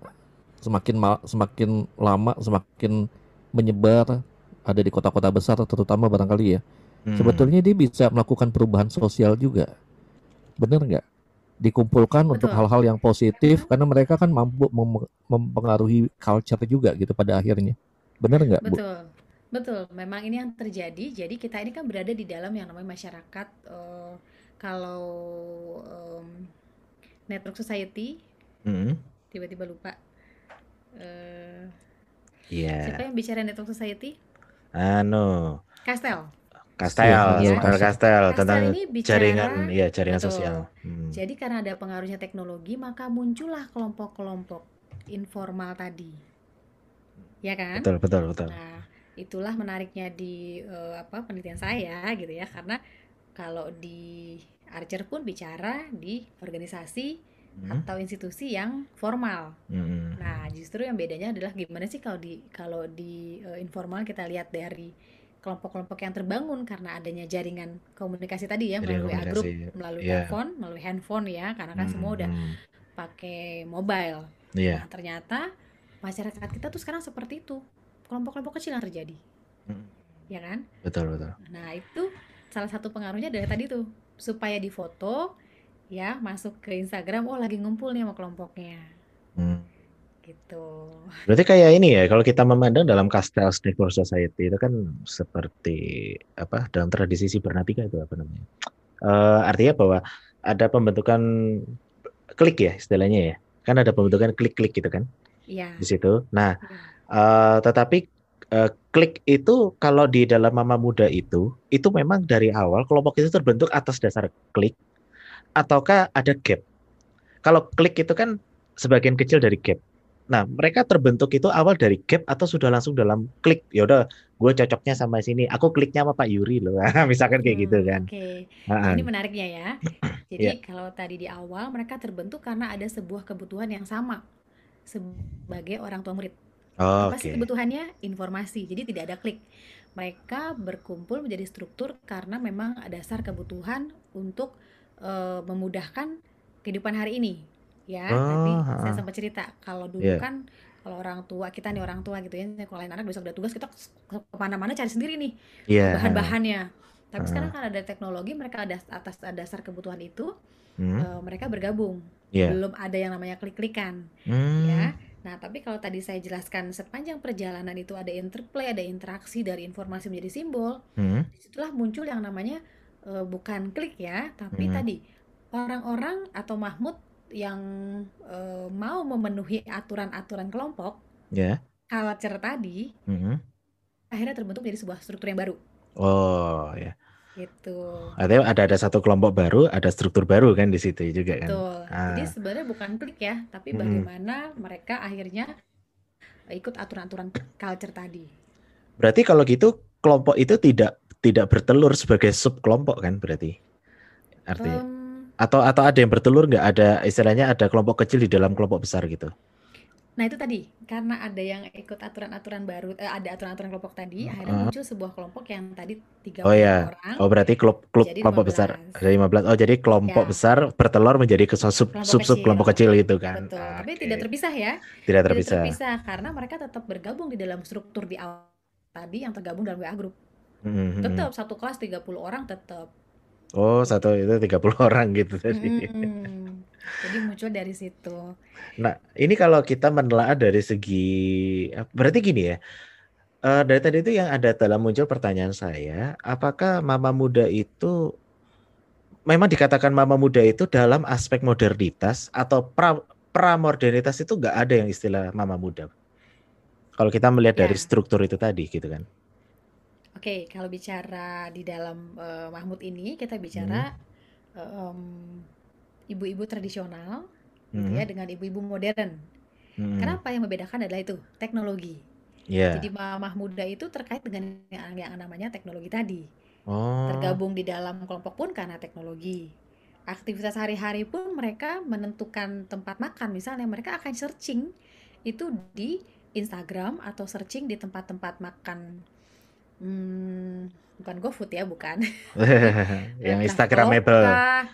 semakin semakin lama semakin menyebar ada di kota-kota besar terutama barangkali ya. Hmm. Sebetulnya dia bisa melakukan perubahan sosial juga. Benar nggak? Dikumpulkan Betul. untuk hal-hal yang positif karena mereka kan mampu mem mempengaruhi culture juga gitu pada akhirnya. Benar nggak, Bu? Betul. Betul, memang ini yang terjadi. Jadi kita ini kan berada di dalam yang namanya masyarakat. Uh, kalau um, network society, hmm. tiba-tiba lupa. Uh, yeah. Siapa yang bicara network society? Anu. Kastel. Kastel, ya, Kastel, Kastel tentang bicara, jaringan, ya jaringan betul. sosial. Hmm. Jadi karena ada pengaruhnya teknologi, maka muncullah kelompok-kelompok informal tadi, ya kan? Betul, betul, betul. Nah, itulah menariknya di uh, apa penelitian saya gitu ya, karena kalau di Archer pun bicara di organisasi hmm. atau institusi yang formal. Hmm. Nah, justru yang bedanya adalah gimana sih kalau di kalau di uh, informal kita lihat dari kelompok-kelompok yang terbangun karena adanya jaringan komunikasi tadi ya melalui grup, melalui yeah. telepon, melalui handphone ya, karena kan hmm, semua udah hmm. pakai mobile. Yeah. Nah, ternyata masyarakat kita tuh sekarang seperti itu, kelompok-kelompok kecil yang terjadi, hmm. ya kan? Betul betul. Nah itu salah satu pengaruhnya dari tadi tuh supaya difoto ya masuk ke Instagram, oh lagi ngumpul nih sama kelompoknya. Hmm gitu. Berarti kayak ini ya, kalau kita memandang dalam Castel Stakeholder Society itu kan seperti apa dalam tradisi sibernatika itu apa namanya? Uh, artinya bahwa ada pembentukan klik ya istilahnya ya, kan ada pembentukan klik-klik gitu kan? Iya. Di situ. Nah, uh, tetapi uh, klik itu kalau di dalam mama muda itu, itu memang dari awal kelompok itu terbentuk atas dasar klik, ataukah ada gap? Kalau klik itu kan sebagian kecil dari gap. Nah, mereka terbentuk itu awal dari gap atau sudah langsung dalam klik. Ya udah, gue cocoknya sama sini. Aku kliknya sama Pak Yuri loh. Misalkan kayak gitu hmm, gitu kan. Oke. Okay. Nah, ini menariknya ya. Jadi yeah. kalau tadi di awal mereka terbentuk karena ada sebuah kebutuhan yang sama sebagai orang tua murid. Oh, Apa okay. sih kebutuhannya? Informasi. Jadi tidak ada klik. Mereka berkumpul menjadi struktur karena memang dasar kebutuhan untuk uh, memudahkan kehidupan hari ini ya oh, tadi saya sempat cerita kalau dulu yeah. kan kalau orang tua kita nih orang tua gitu ya kalau lain anak besok ada tugas kita ke mana-mana cari sendiri nih yeah. bahan-bahannya tapi uh. sekarang kan ada teknologi mereka ada atas dasar kebutuhan itu hmm. uh, mereka bergabung yeah. belum ada yang namanya klik-klikan hmm. ya nah tapi kalau tadi saya jelaskan sepanjang perjalanan itu ada interplay ada interaksi dari informasi menjadi simbol hmm. di situlah muncul yang namanya uh, bukan klik ya tapi hmm. tadi orang-orang atau Mahmud yang uh, mau memenuhi aturan-aturan kelompok, yeah. culture tadi, mm-hmm. akhirnya terbentuk jadi sebuah struktur yang baru. Oh ya. Gitu. Artinya ada ada satu kelompok baru, ada struktur baru kan di situ juga kan. Betul. Ah. Jadi sebenarnya bukan klik ya, tapi mm-hmm. bagaimana mereka akhirnya ikut aturan-aturan culture tadi. Berarti kalau gitu kelompok itu tidak tidak bertelur sebagai sub kelompok kan berarti? Artinya. Um, atau atau ada yang bertelur nggak ada istilahnya ada kelompok kecil di dalam kelompok besar gitu nah itu tadi karena ada yang ikut aturan-aturan baru eh, ada aturan-aturan kelompok tadi uh akhirnya muncul sebuah kelompok yang tadi tiga oh ya orang oh berarti klub klub kelompok besar ada 15 oh jadi kelompok ya. besar bertelur menjadi ke sub kelompok sub sub kelompok kecil gitu kan? Betul okay. tapi tidak terpisah ya. Tidak terpisah. tidak terpisah. karena mereka tetap bergabung di dalam struktur di awal tadi yang tergabung dalam WA group. Mm -hmm. tetap satu kelas 30 orang tetap Oh, satu itu 30 orang gitu tadi. Hmm, jadi muncul dari situ. Nah, ini kalau kita menelaah dari segi berarti gini ya. Uh, dari tadi itu yang ada dalam muncul pertanyaan saya, apakah mama muda itu memang dikatakan mama muda itu dalam aspek modernitas atau pra pramodernitas itu enggak ada yang istilah mama muda. Kalau kita melihat ya. dari struktur itu tadi gitu kan. Oke, kalau bicara di dalam uh, Mahmud ini kita bicara hmm. ibu-ibu tradisional, hmm. gitu ya, hmm. dengan ibu-ibu modern. Hmm. Kenapa yang membedakan adalah itu teknologi. Yeah. Jadi mama muda itu terkait dengan yang, yang namanya teknologi tadi. Oh. Tergabung di dalam kelompok pun karena teknologi. Aktivitas sehari-hari pun mereka menentukan tempat makan, misalnya mereka akan searching itu di Instagram atau searching di tempat-tempat makan Hmm, bukan GoFood ya, bukan. yang Instagramable.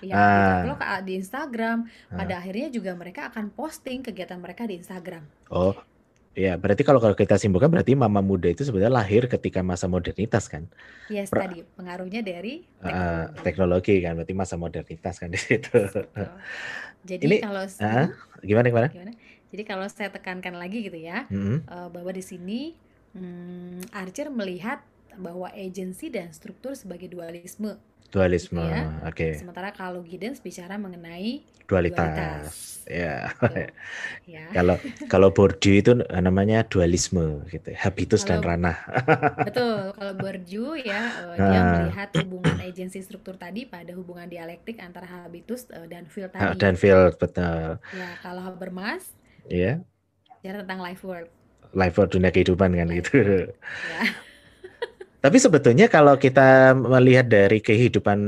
Ya, ah. di Instagram. Ah. Pada akhirnya juga mereka akan posting kegiatan mereka di Instagram. Oh, Ya, berarti kalau kalau kita simpulkan berarti mama muda itu sebenarnya lahir ketika masa modernitas kan? Yes, Per- tadi pengaruhnya dari Uh, teknologi. teknologi kan, berarti masa modernitas kan di situ. Betul. Jadi Ini, kalau Ah, gimana gimana? gimana? Jadi kalau saya tekankan lagi gitu ya, Mm-mm. eh, bahwa di sini hmm, Archer melihat bahwa agensi dan struktur sebagai dualisme. Dualisme, Gitu ya. oke. Sementara kalau Giddens bicara mengenai Dualitas. dualitas. Ya. Tuh, ya. Kalau kalau Bourdieu itu namanya dualisme gitu, habitus dan Kalau- ranah. Betul, kalau Bourdieu ya eh, dia Ah. melihat hubungan agensi struktur tadi pada hubungan dialektik antara habitus eh, dan field Ah, tadi. Dan field betul. Ya, kalau Habermas Ya, bicara tentang life work. life for dunia kehidupan kan Life gitu. Ya. Tapi sebetulnya kalau kita melihat dari kehidupan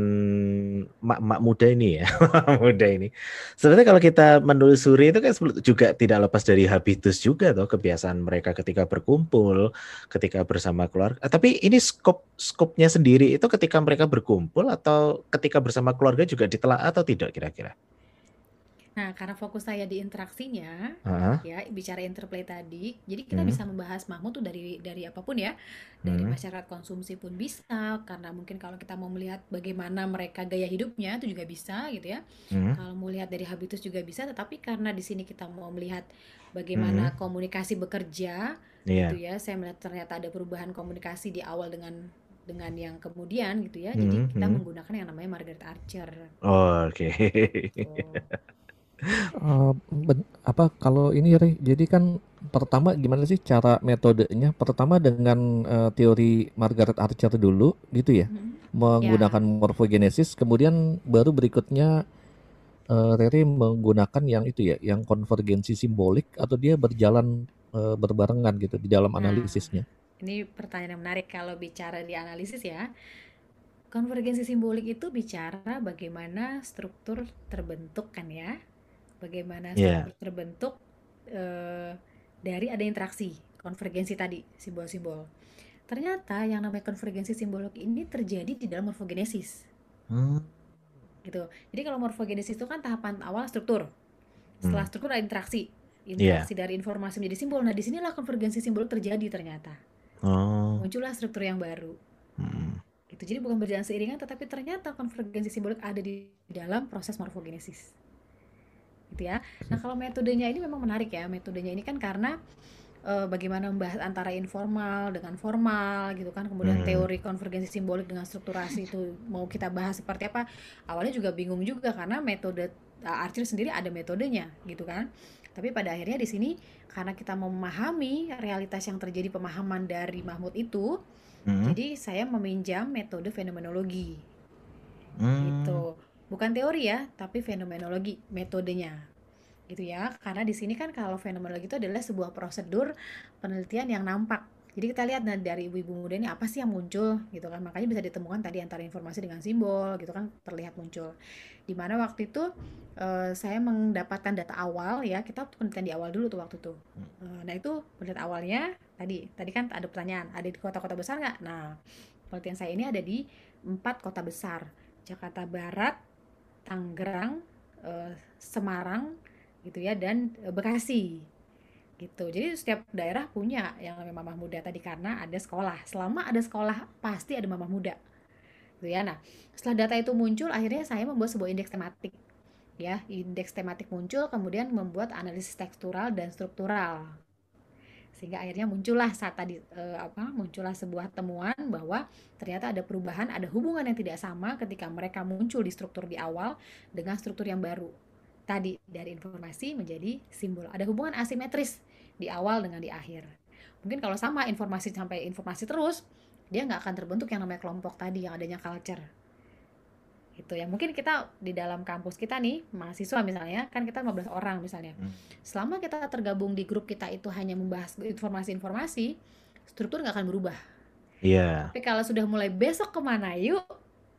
mak-mak muda ini ya, muda ini, sebenarnya kalau kita menelusuri itu kan juga tidak lepas dari habitus juga toh kebiasaan mereka ketika berkumpul, ketika bersama keluarga. Ah, Tapi ini skop skopnya sendiri itu ketika mereka berkumpul atau ketika bersama keluarga juga ditelaah atau tidak kira-kira? Nah, karena fokus saya di interaksinya, Heeh. ya bicara interplay tadi, jadi kita Hmm. bisa membahas Mahmud tuh dari dari apa pun ya, dari Hmm. masyarakat konsumsi pun bisa, karena mungkin kalau kita mau melihat bagaimana mereka gaya hidupnya itu juga bisa gitu ya. Hmm. Kalau mau lihat dari habitus juga bisa, tetapi karena di sini kita mau melihat bagaimana komunikasi bekerja, Iya. gitu ya. Saya melihat ternyata ada perubahan komunikasi di awal dengan dengan yang kemudian gitu ya. Jadi Hmm, kita hmm. menggunakan yang namanya Margaret Archer. Oh, Oke. Tuh. Ben- apa kalau ini Re, jadi kan pertama gimana sih cara metodenya? Pertama dengan eh, teori Margaret Archer dulu gitu ya, Mhm. menggunakan morfogenesis, kemudian baru berikutnya eh, Rere menggunakan yang itu ya, yang konvergensi simbolik atau dia berjalan eh, berbarengan gitu di dalam Nah. analisisnya. Ini pertanyaan yang menarik kalau bicara di analisis ya. Konvergensi simbolik itu bicara bagaimana struktur terbentuk kan ya. Bagaimana Iya. struktur terbentuk eh, dari ada interaksi, konvergensi tadi, simbol-simbol. Ternyata yang namanya konvergensi simbolik ini terjadi di dalam morfogenesis Hmm. gitu. Jadi kalau morfogenesis itu kan tahapan awal struktur. Setelah Hmm. struktur ada interaksi. Iya. Interaksi dari informasi menjadi simbol. Nah, di sinilah konvergensi simbolik terjadi ternyata. Oh. Muncullah struktur yang baru. Hmm. gitu jadi bukan berjalan seiringan tetapi ternyata konvergensi simbolik ada di dalam proses morfogenesis gitu ya nah kalau metodenya ini memang menarik ya metodenya ini kan karena eh, bagaimana membahas antara informal dengan formal gitu kan kemudian Hmm. teori konvergensi simbolik dengan strukturasi itu mau kita bahas seperti apa awalnya juga bingung juga karena metode uh, Archer sendiri ada metodenya gitu kan tapi pada akhirnya di sini karena kita memahami realitas yang terjadi pemahaman dari Mahmud itu Hmm. jadi saya meminjam metode fenomenologi Hmm. gitu. Bukan teori ya, tapi fenomenologi metodenya. Gitu ya. Karena di sini kan kalau fenomenologi itu adalah sebuah prosedur penelitian yang nampak. Jadi kita lihat nah, dari ibu-ibu muda ini apa sih yang muncul gitu kan. Makanya bisa ditemukan tadi antara informasi dengan simbol gitu kan terlihat muncul. Di mana waktu itu eh, saya mendapatkan data awal ya, kita penelitian di awal dulu tuh waktu itu. Eh, nah itu penelitian awalnya tadi, tadi kan ada pertanyaan, ada di kota-kota besar nggak? Nah penelitian saya ini ada di empat kota besar. Jakarta Barat, Tangerang, eh, Semarang, gitu ya, dan eh, Bekasi, gitu. Jadi setiap daerah punya yang namanya mamah muda tadi karena ada sekolah. Selama ada sekolah pasti ada mamah muda, gitu ya. Nah, setelah data itu muncul, akhirnya saya membuat sebuah indeks tematik, ya. Indeks tematik muncul, kemudian membuat analisis tekstural dan struktural sehingga akhirnya muncullah saat tadi eh, apa muncullah sebuah temuan bahwa ternyata ada perubahan ada hubungan yang tidak sama ketika mereka muncul di struktur di awal dengan struktur yang baru. Tadi dari informasi menjadi simbol. Ada hubungan asimetris di awal dengan di akhir. Mungkin kalau sama informasi sampai informasi terus dia nggak akan terbentuk yang namanya kelompok tadi yang adanya culture gitu ya mungkin kita di dalam kampus kita nih mahasiswa misalnya kan kita 15 orang misalnya Hmm. selama kita tergabung di grup kita itu hanya membahas informasi-informasi struktur nggak akan berubah Iya. tapi kalau sudah mulai besok ke mana yuk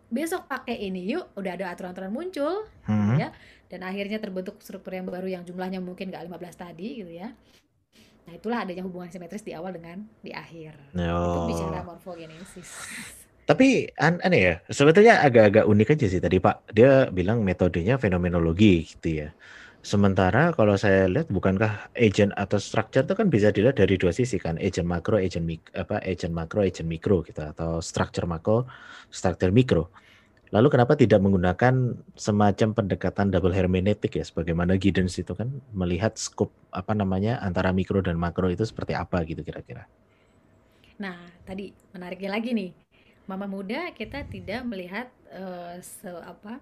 besok pakai ini yuk udah ada aturan-aturan muncul Hmm. ya dan akhirnya terbentuk struktur yang baru yang jumlahnya mungkin nggak 15 tadi gitu ya nah itulah adanya hubungan simetris di awal dengan di akhir itu Oh. bicara morfogenesis Tapi an aneh ya, sebetulnya agak-agak unik aja sih tadi Pak. Dia bilang metodenya fenomenologi gitu ya. Sementara kalau saya lihat bukankah agent atau structure itu kan bisa dilihat dari dua sisi kan, agent makro, agent mik apa, agent makro, agent mikro gitu atau structure makro, structure mikro. Lalu kenapa tidak menggunakan semacam pendekatan double hermeneutik ya, sebagaimana Giddens itu kan melihat scope apa namanya antara mikro dan makro itu seperti apa gitu kira-kira? Nah, tadi menariknya lagi nih, mama muda kita tidak melihat uh, se apa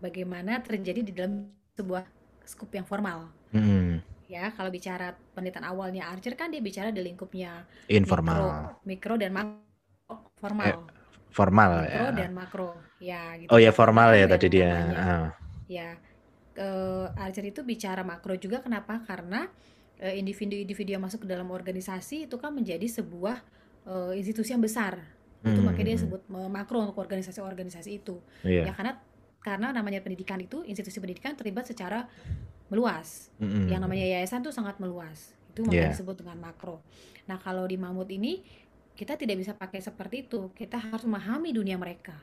bagaimana terjadi di dalam sebuah skup yang formal. Hmm. Ya, kalau bicara penelitian awalnya Archer kan dia bicara di lingkupnya informal, mikro, mikro dan makro formal. Eh, formal mikro ya. dan makro. Ya, gitu. Oh ya formal ya tadi dia. Uh. Ya. Uh, Archer itu bicara makro juga kenapa? Karena uh, individu-individu yang masuk ke dalam organisasi itu kan menjadi sebuah uh, institusi yang besar. Itu hmm. makanya dia hmm. sebut uh, makro untuk organisasi-organisasi itu. Yeah. Ya karena karena namanya pendidikan itu institusi pendidikan terlibat secara meluas. Mm-hmm. Yang namanya yayasan itu sangat meluas. Itu makanya yeah. disebut dengan makro. Nah, kalau di Mamut ini kita tidak bisa pakai seperti itu. Kita harus memahami dunia mereka.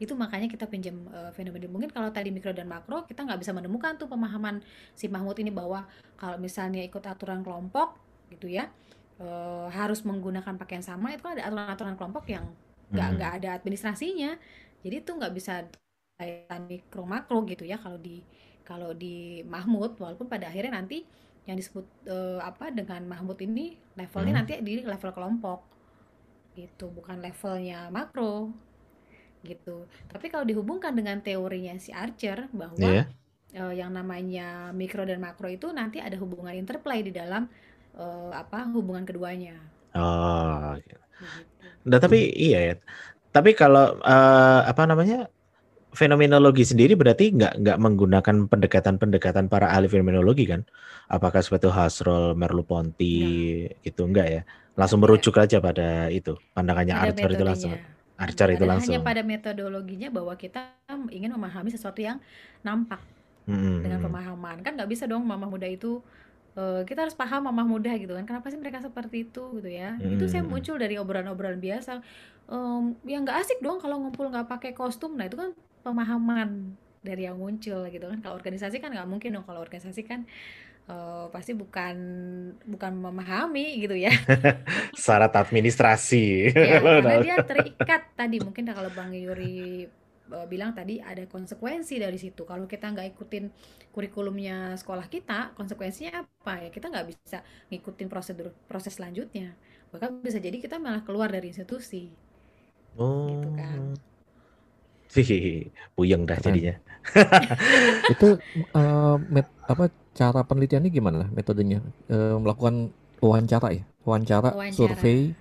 Itu makanya kita pinjam uh, fenomena. Mungkin kalau tadi mikro dan makro kita nggak bisa menemukan tuh pemahaman si Mahmud ini bahwa kalau misalnya ikut aturan kelompok gitu ya uh, harus menggunakan pakaian sama itu kan ada aturan-aturan kelompok yang nggak nggak mm. ada administrasinya. Jadi itu nggak bisa kaitan mikro makro gitu ya kalau di kalau di Mahmud walaupun pada akhirnya nanti yang disebut uh, apa dengan Mahmud ini levelnya hmm. nanti di level kelompok gitu bukan levelnya makro gitu tapi kalau dihubungkan dengan teorinya si Archer bahwa yeah. Iya. uh, yang namanya mikro dan makro itu nanti ada hubungan interplay di dalam uh, apa hubungan keduanya oh gitu. Nah, tapi iya ya tapi kalau uh, apa namanya fenomenologi sendiri berarti nggak nggak menggunakan pendekatan-pendekatan para ahli fenomenologi kan? Apakah seperti Hasrol, Merleau-Ponty nah. gitu enggak ya? Langsung merujuk aja pada itu pandangannya pada Archer itu langsung. Archer itu langsung. Hanya pada metodologinya bahwa kita ingin memahami sesuatu yang nampak hmm. dengan pemahaman kan nggak bisa dong mama muda itu uh, kita harus paham mama muda gitu kan kenapa sih mereka seperti itu gitu ya. Hmm. itu saya muncul dari obrolan-obrolan biasa. Um, yang nggak asik dong kalau ngumpul nggak pakai kostum. Nah itu kan pemahaman dari yang muncul gitu kan. Kalau organisasi kan nggak mungkin dong. Kalau organisasi kan uh, pasti bukan bukan memahami gitu ya. Syarat administrasi. Ya, karena dia terikat tadi. Mungkin kalau bang Yuri bilang tadi ada konsekuensi dari situ kalau kita nggak ikutin kurikulumnya sekolah kita konsekuensinya apa ya kita nggak bisa ngikutin prosedur proses selanjutnya bahkan bisa jadi kita malah keluar dari institusi oh. gitu kan Hihihi, puyeng dah jadinya. Itu uh, met, apa cara penelitiannya gimana metodenya? Uh, melakukan wawancara ya, wawancara, wawancara. survei,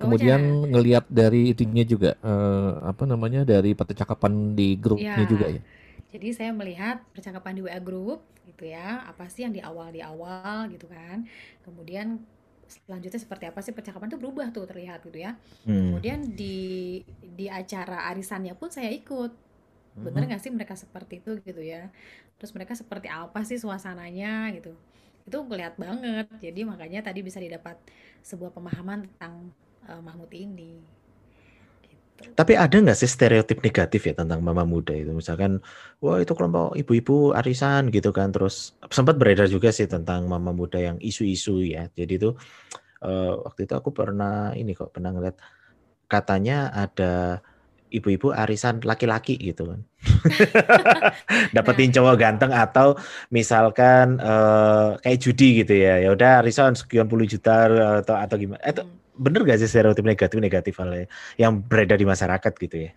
kemudian ngelihat dari itunya juga uh, apa namanya dari percakapan di grupnya ya. juga ya. Jadi saya melihat percakapan di WA group gitu ya, apa sih yang di awal di awal gitu kan. Kemudian selanjutnya seperti apa sih percakapan itu berubah tuh terlihat gitu ya. Hmm. Kemudian di di acara arisannya pun saya ikut. Bener hmm. nggak sih mereka seperti itu gitu ya. Terus mereka seperti apa sih suasananya gitu. Itu ngeliat banget. Jadi makanya tadi bisa didapat sebuah pemahaman tentang uh, Mahmud ini. Tapi ada nggak sih stereotip negatif ya tentang mama muda itu? Misalkan, wah itu kelompok ibu-ibu arisan gitu kan. Terus sempat beredar juga sih tentang mama muda yang isu-isu ya. Jadi itu uh, waktu itu aku pernah ini kok pernah ngeliat katanya ada ibu-ibu arisan laki-laki gitu kan. Dapetin nah. cowok ganteng atau misalkan uh, kayak judi gitu ya. Ya udah arisan sekian puluh juta atau atau gimana. Itu bener gak sih stereotip negatif negatif hal yang beredar di masyarakat gitu ya?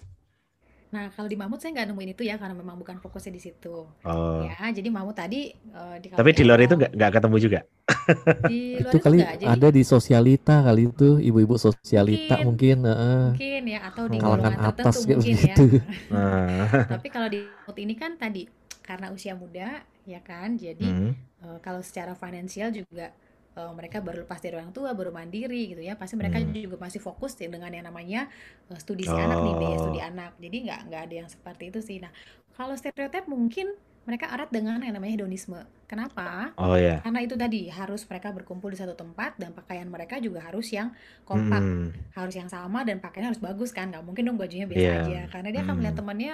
Nah, kalau di Mahmud saya nggak nemuin itu ya karena memang bukan fokusnya di situ. Oh. Ya, jadi Mahmud tadi uh, di Tapi di luar itu nggak ketemu juga. Di luar itu, itu kali enggak, jadi... ada di sosialita kali itu ibu-ibu sosialita mungkin, mungkin, uh, mungkin ya atau di kalangan atas mungkin gitu. ya. Tapi kalau di Mahmud ini kan tadi karena usia muda ya kan, jadi hmm. uh, kalau secara finansial juga uh, mereka baru lepas dari orang tua, baru mandiri gitu ya, pasti mereka hmm. juga masih fokus ya dengan yang namanya uh, studi si oh. anak nih, biaya studi oh. anak. Jadi nggak nggak ada yang seperti itu sih. Nah, kalau stereotip mungkin mereka erat dengan yang namanya hedonisme. Kenapa? Oh ya. Karena itu tadi harus mereka berkumpul di satu tempat dan pakaian mereka juga harus yang kompak, hmm. harus yang sama dan pakaiannya harus bagus kan? Nggak mungkin dong bajunya biasa yeah. aja. Karena dia akan melihat hmm. temannya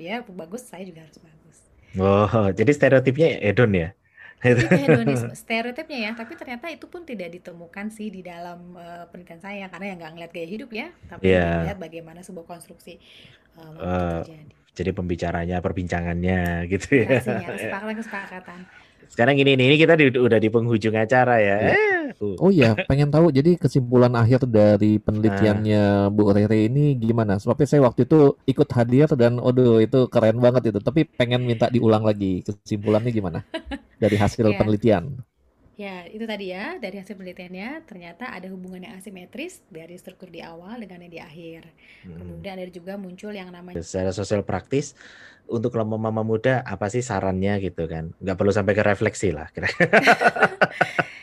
dia bagus, saya juga harus bagus. Oh, jadi stereotipnya Edon ya? Itu hedonisme stereotipnya ya, tapi ternyata itu pun tidak ditemukan sih di dalam uh, penelitian saya karena yang nggak ngeliat gaya hidup ya, tapi Iya. melihat bagaimana sebuah konstruksi uh, Eh, terjadi. jadi pembicaranya, perbincangannya gitu ya. Narasinya, kesepakatan kesepakatan. Sekarang ini nih, ini kita di, udah di penghujung acara ya. Uh, Oh iya, pengen tahu jadi kesimpulan akhir dari penelitiannya Bu Rere ini gimana? Sebabnya saya waktu itu ikut hadir dan aduh itu keren banget itu. Tapi pengen minta diulang lagi. Kesimpulannya gimana? Dari hasil Ya, penelitian. Ya itu tadi ya dari hasil penelitiannya ternyata ada hubungan yang asimetris dari struktur di awal dengan yang di akhir. hmm. Kemudian ada juga muncul yang namanya Secara sosial praktis untuk kelompok mama muda apa sih sarannya gitu kan? Nggak perlu sampai ke refleksi lah.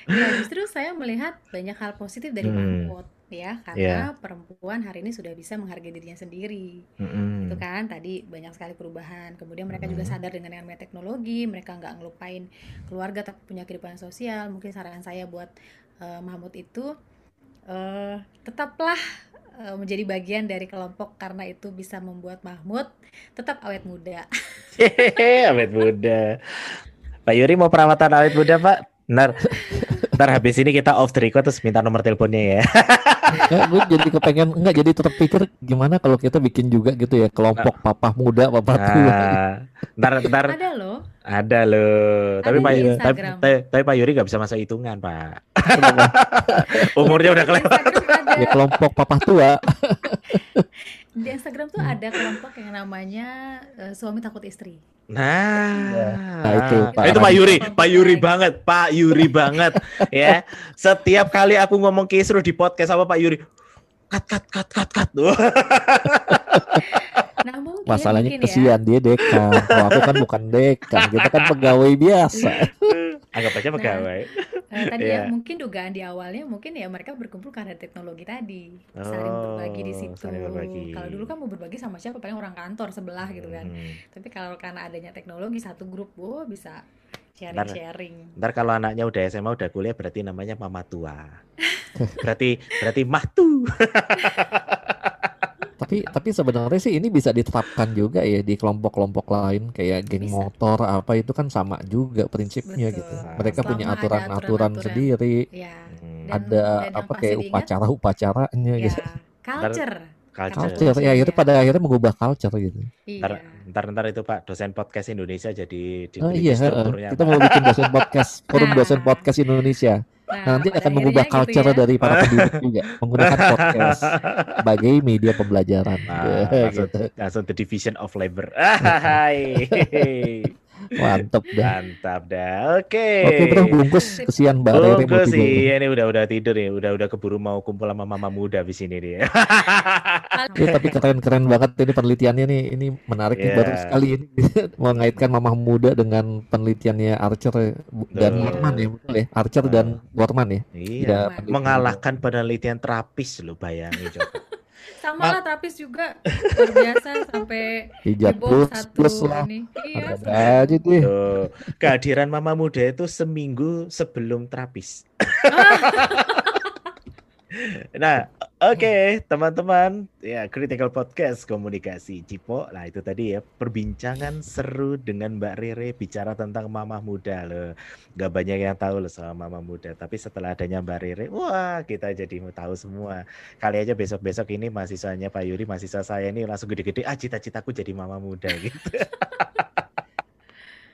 Ya, justru saya melihat banyak hal positif dari Hmm. Mahmud ya, karena perempuan hari ini sudah bisa menghargai dirinya sendiri. Mm-mm. Itu kan tadi banyak sekali perubahan. Kemudian mereka juga Mm-mm. sadar dengan yang namanya teknologi, mereka nggak ngelupain keluarga tapi punya kehidupan sosial. Mungkin saran saya buat eh, Mahmud itu eh, tetaplah eh, menjadi bagian dari kelompok karena itu bisa membuat Mahmud tetap awet muda. Hehehe, awet muda. Pak Yuri mau perawatan awet muda, Pak? Ntar, ntar habis ini kita off the record terus minta nomor teleponnya ya. Ya, gue jadi kepengen enggak jadi terpikir gimana kalau kita bikin juga gitu ya kelompok papa muda, papa tua. Nah, ntar, ntar Ada loh, ada loh. Tapi Ada Pak, tapi, tapi, tapi Pak Yuri nggak bisa masuk hitungan, Pak. Umurnya udah kelewat. Ya kelompok papa tua. Di Instagram tuh ada kelompok yang namanya eh, suami takut istri. Nah, Nah, itu, Pak itu Pak. Yuri, Pak Yuri banget, Pak Yuri banget, ya. Setiap kali aku ngomong kisruh di podcast sama Pak Yuri, cut, cut, cut, cut, cut. Wah. Nah mungkin, Masalahnya mungkin ya. kesian dia dekan. Kalau aku kan bukan dekan, kita kan pegawai biasa. Anggap aja pegawai. Eh, tadi Iya. ya mungkin dugaan di awalnya mungkin ya mereka berkumpul karena teknologi tadi saling berbagi di Oh, situ. Kalau dulu kan mau berbagi sama siapa paling orang kantor sebelah gitu kan. Hmm. Tapi kalau karena adanya teknologi satu grup, oh bisa sharing Ntar- sharing. Ntar kalau anaknya udah SMA udah kuliah berarti namanya mama tua. berarti berarti mahtu. Tapi tapi sebenarnya sih ini bisa diterapkan juga ya di kelompok-kelompok lain kayak geng Bisa. motor apa itu kan sama juga prinsipnya Betul. gitu. Mereka Selama punya aturan-aturan sendiri, Ya. Hmm. Dan- ada dan apa kayak diingat, upacara-upacaranya Ya, gitu. culture. Culture. Culture ya itu pada akhirnya mengubah culture gitu. Ntar, Iya. ntar ntar itu Pak dosen podcast Indonesia jadi di Oh iya, heeh. strukturnya. kita mau bikin dosen podcast, forum Nah. dosen podcast Indonesia. Nah, Nanti akan mengubah gitu culture ya. dari para pendidik juga menggunakan podcast sebagai media pembelajaran. Nah, Ya, langsung, gitu. langsung the division of labor. Hai. Mantep dah. Mantap dah. Oke. Oke bro, bungkus kesian Mbak Rere mau Bungkus tidur. sih, ini udah udah tidur ya, udah udah keburu mau kumpul sama mama muda di sini dia. Ya, tapi keren-keren banget ini penelitiannya nih. Ini menarik nih, Iya. baru sekali ini mengaitkan mamah muda dengan penelitiannya Archer dan Betul. Borman ya, betul ya. Archer dan Borman ya. iya. Tidak. Mengalahkan penelitian terapis lo bayangin coba. Sama lah terapis juga luar biasa sampai Hijab plus satu plus lah. ini. Iya, Ada aja. Tuh, kehadiran mama muda itu seminggu sebelum terapis. Nah, oke teman-teman, ya Critical Podcast Komunikasi Cipo. Nah itu tadi ya perbincangan seru dengan Mbak Rere bicara tentang mamah muda loh. Gak banyak yang tahu loh soal mamah muda. Tapi setelah adanya Mbak Rere, wah kita jadi mau tahu semua. Kali aja besok-besok ini mahasiswanya Pak Yuri, mahasiswa saya ini langsung gede-gede. Ah cita-citaku jadi mama muda gitu.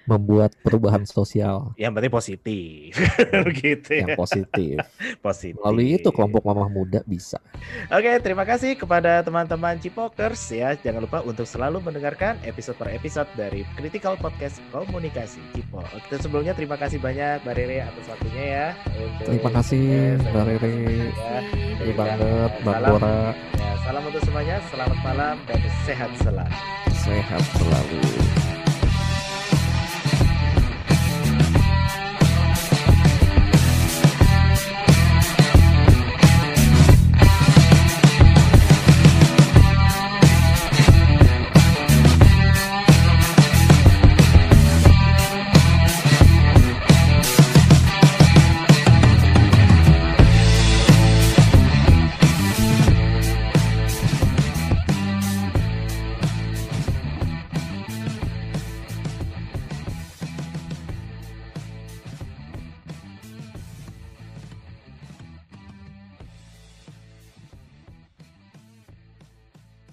Membuat perubahan sosial Yang penting positif, gitu ya. yang positif. Positif. Melalui itu kelompok mamah muda bisa. Oke, terima kasih kepada teman-teman Cipokers ya. Jangan lupa untuk selalu mendengarkan episode per episode dari Critical Podcast Komunikasi Cipo. Dan sebelumnya terima kasih banyak Mbak Rere atas waktunya ya. Untuk- Terima kasih Ya, Mbak Rere. ya. Terima banget Bang salam. Bora. Ya, salam untuk semuanya, selamat malam dan sehat selalu. Sehat selalu.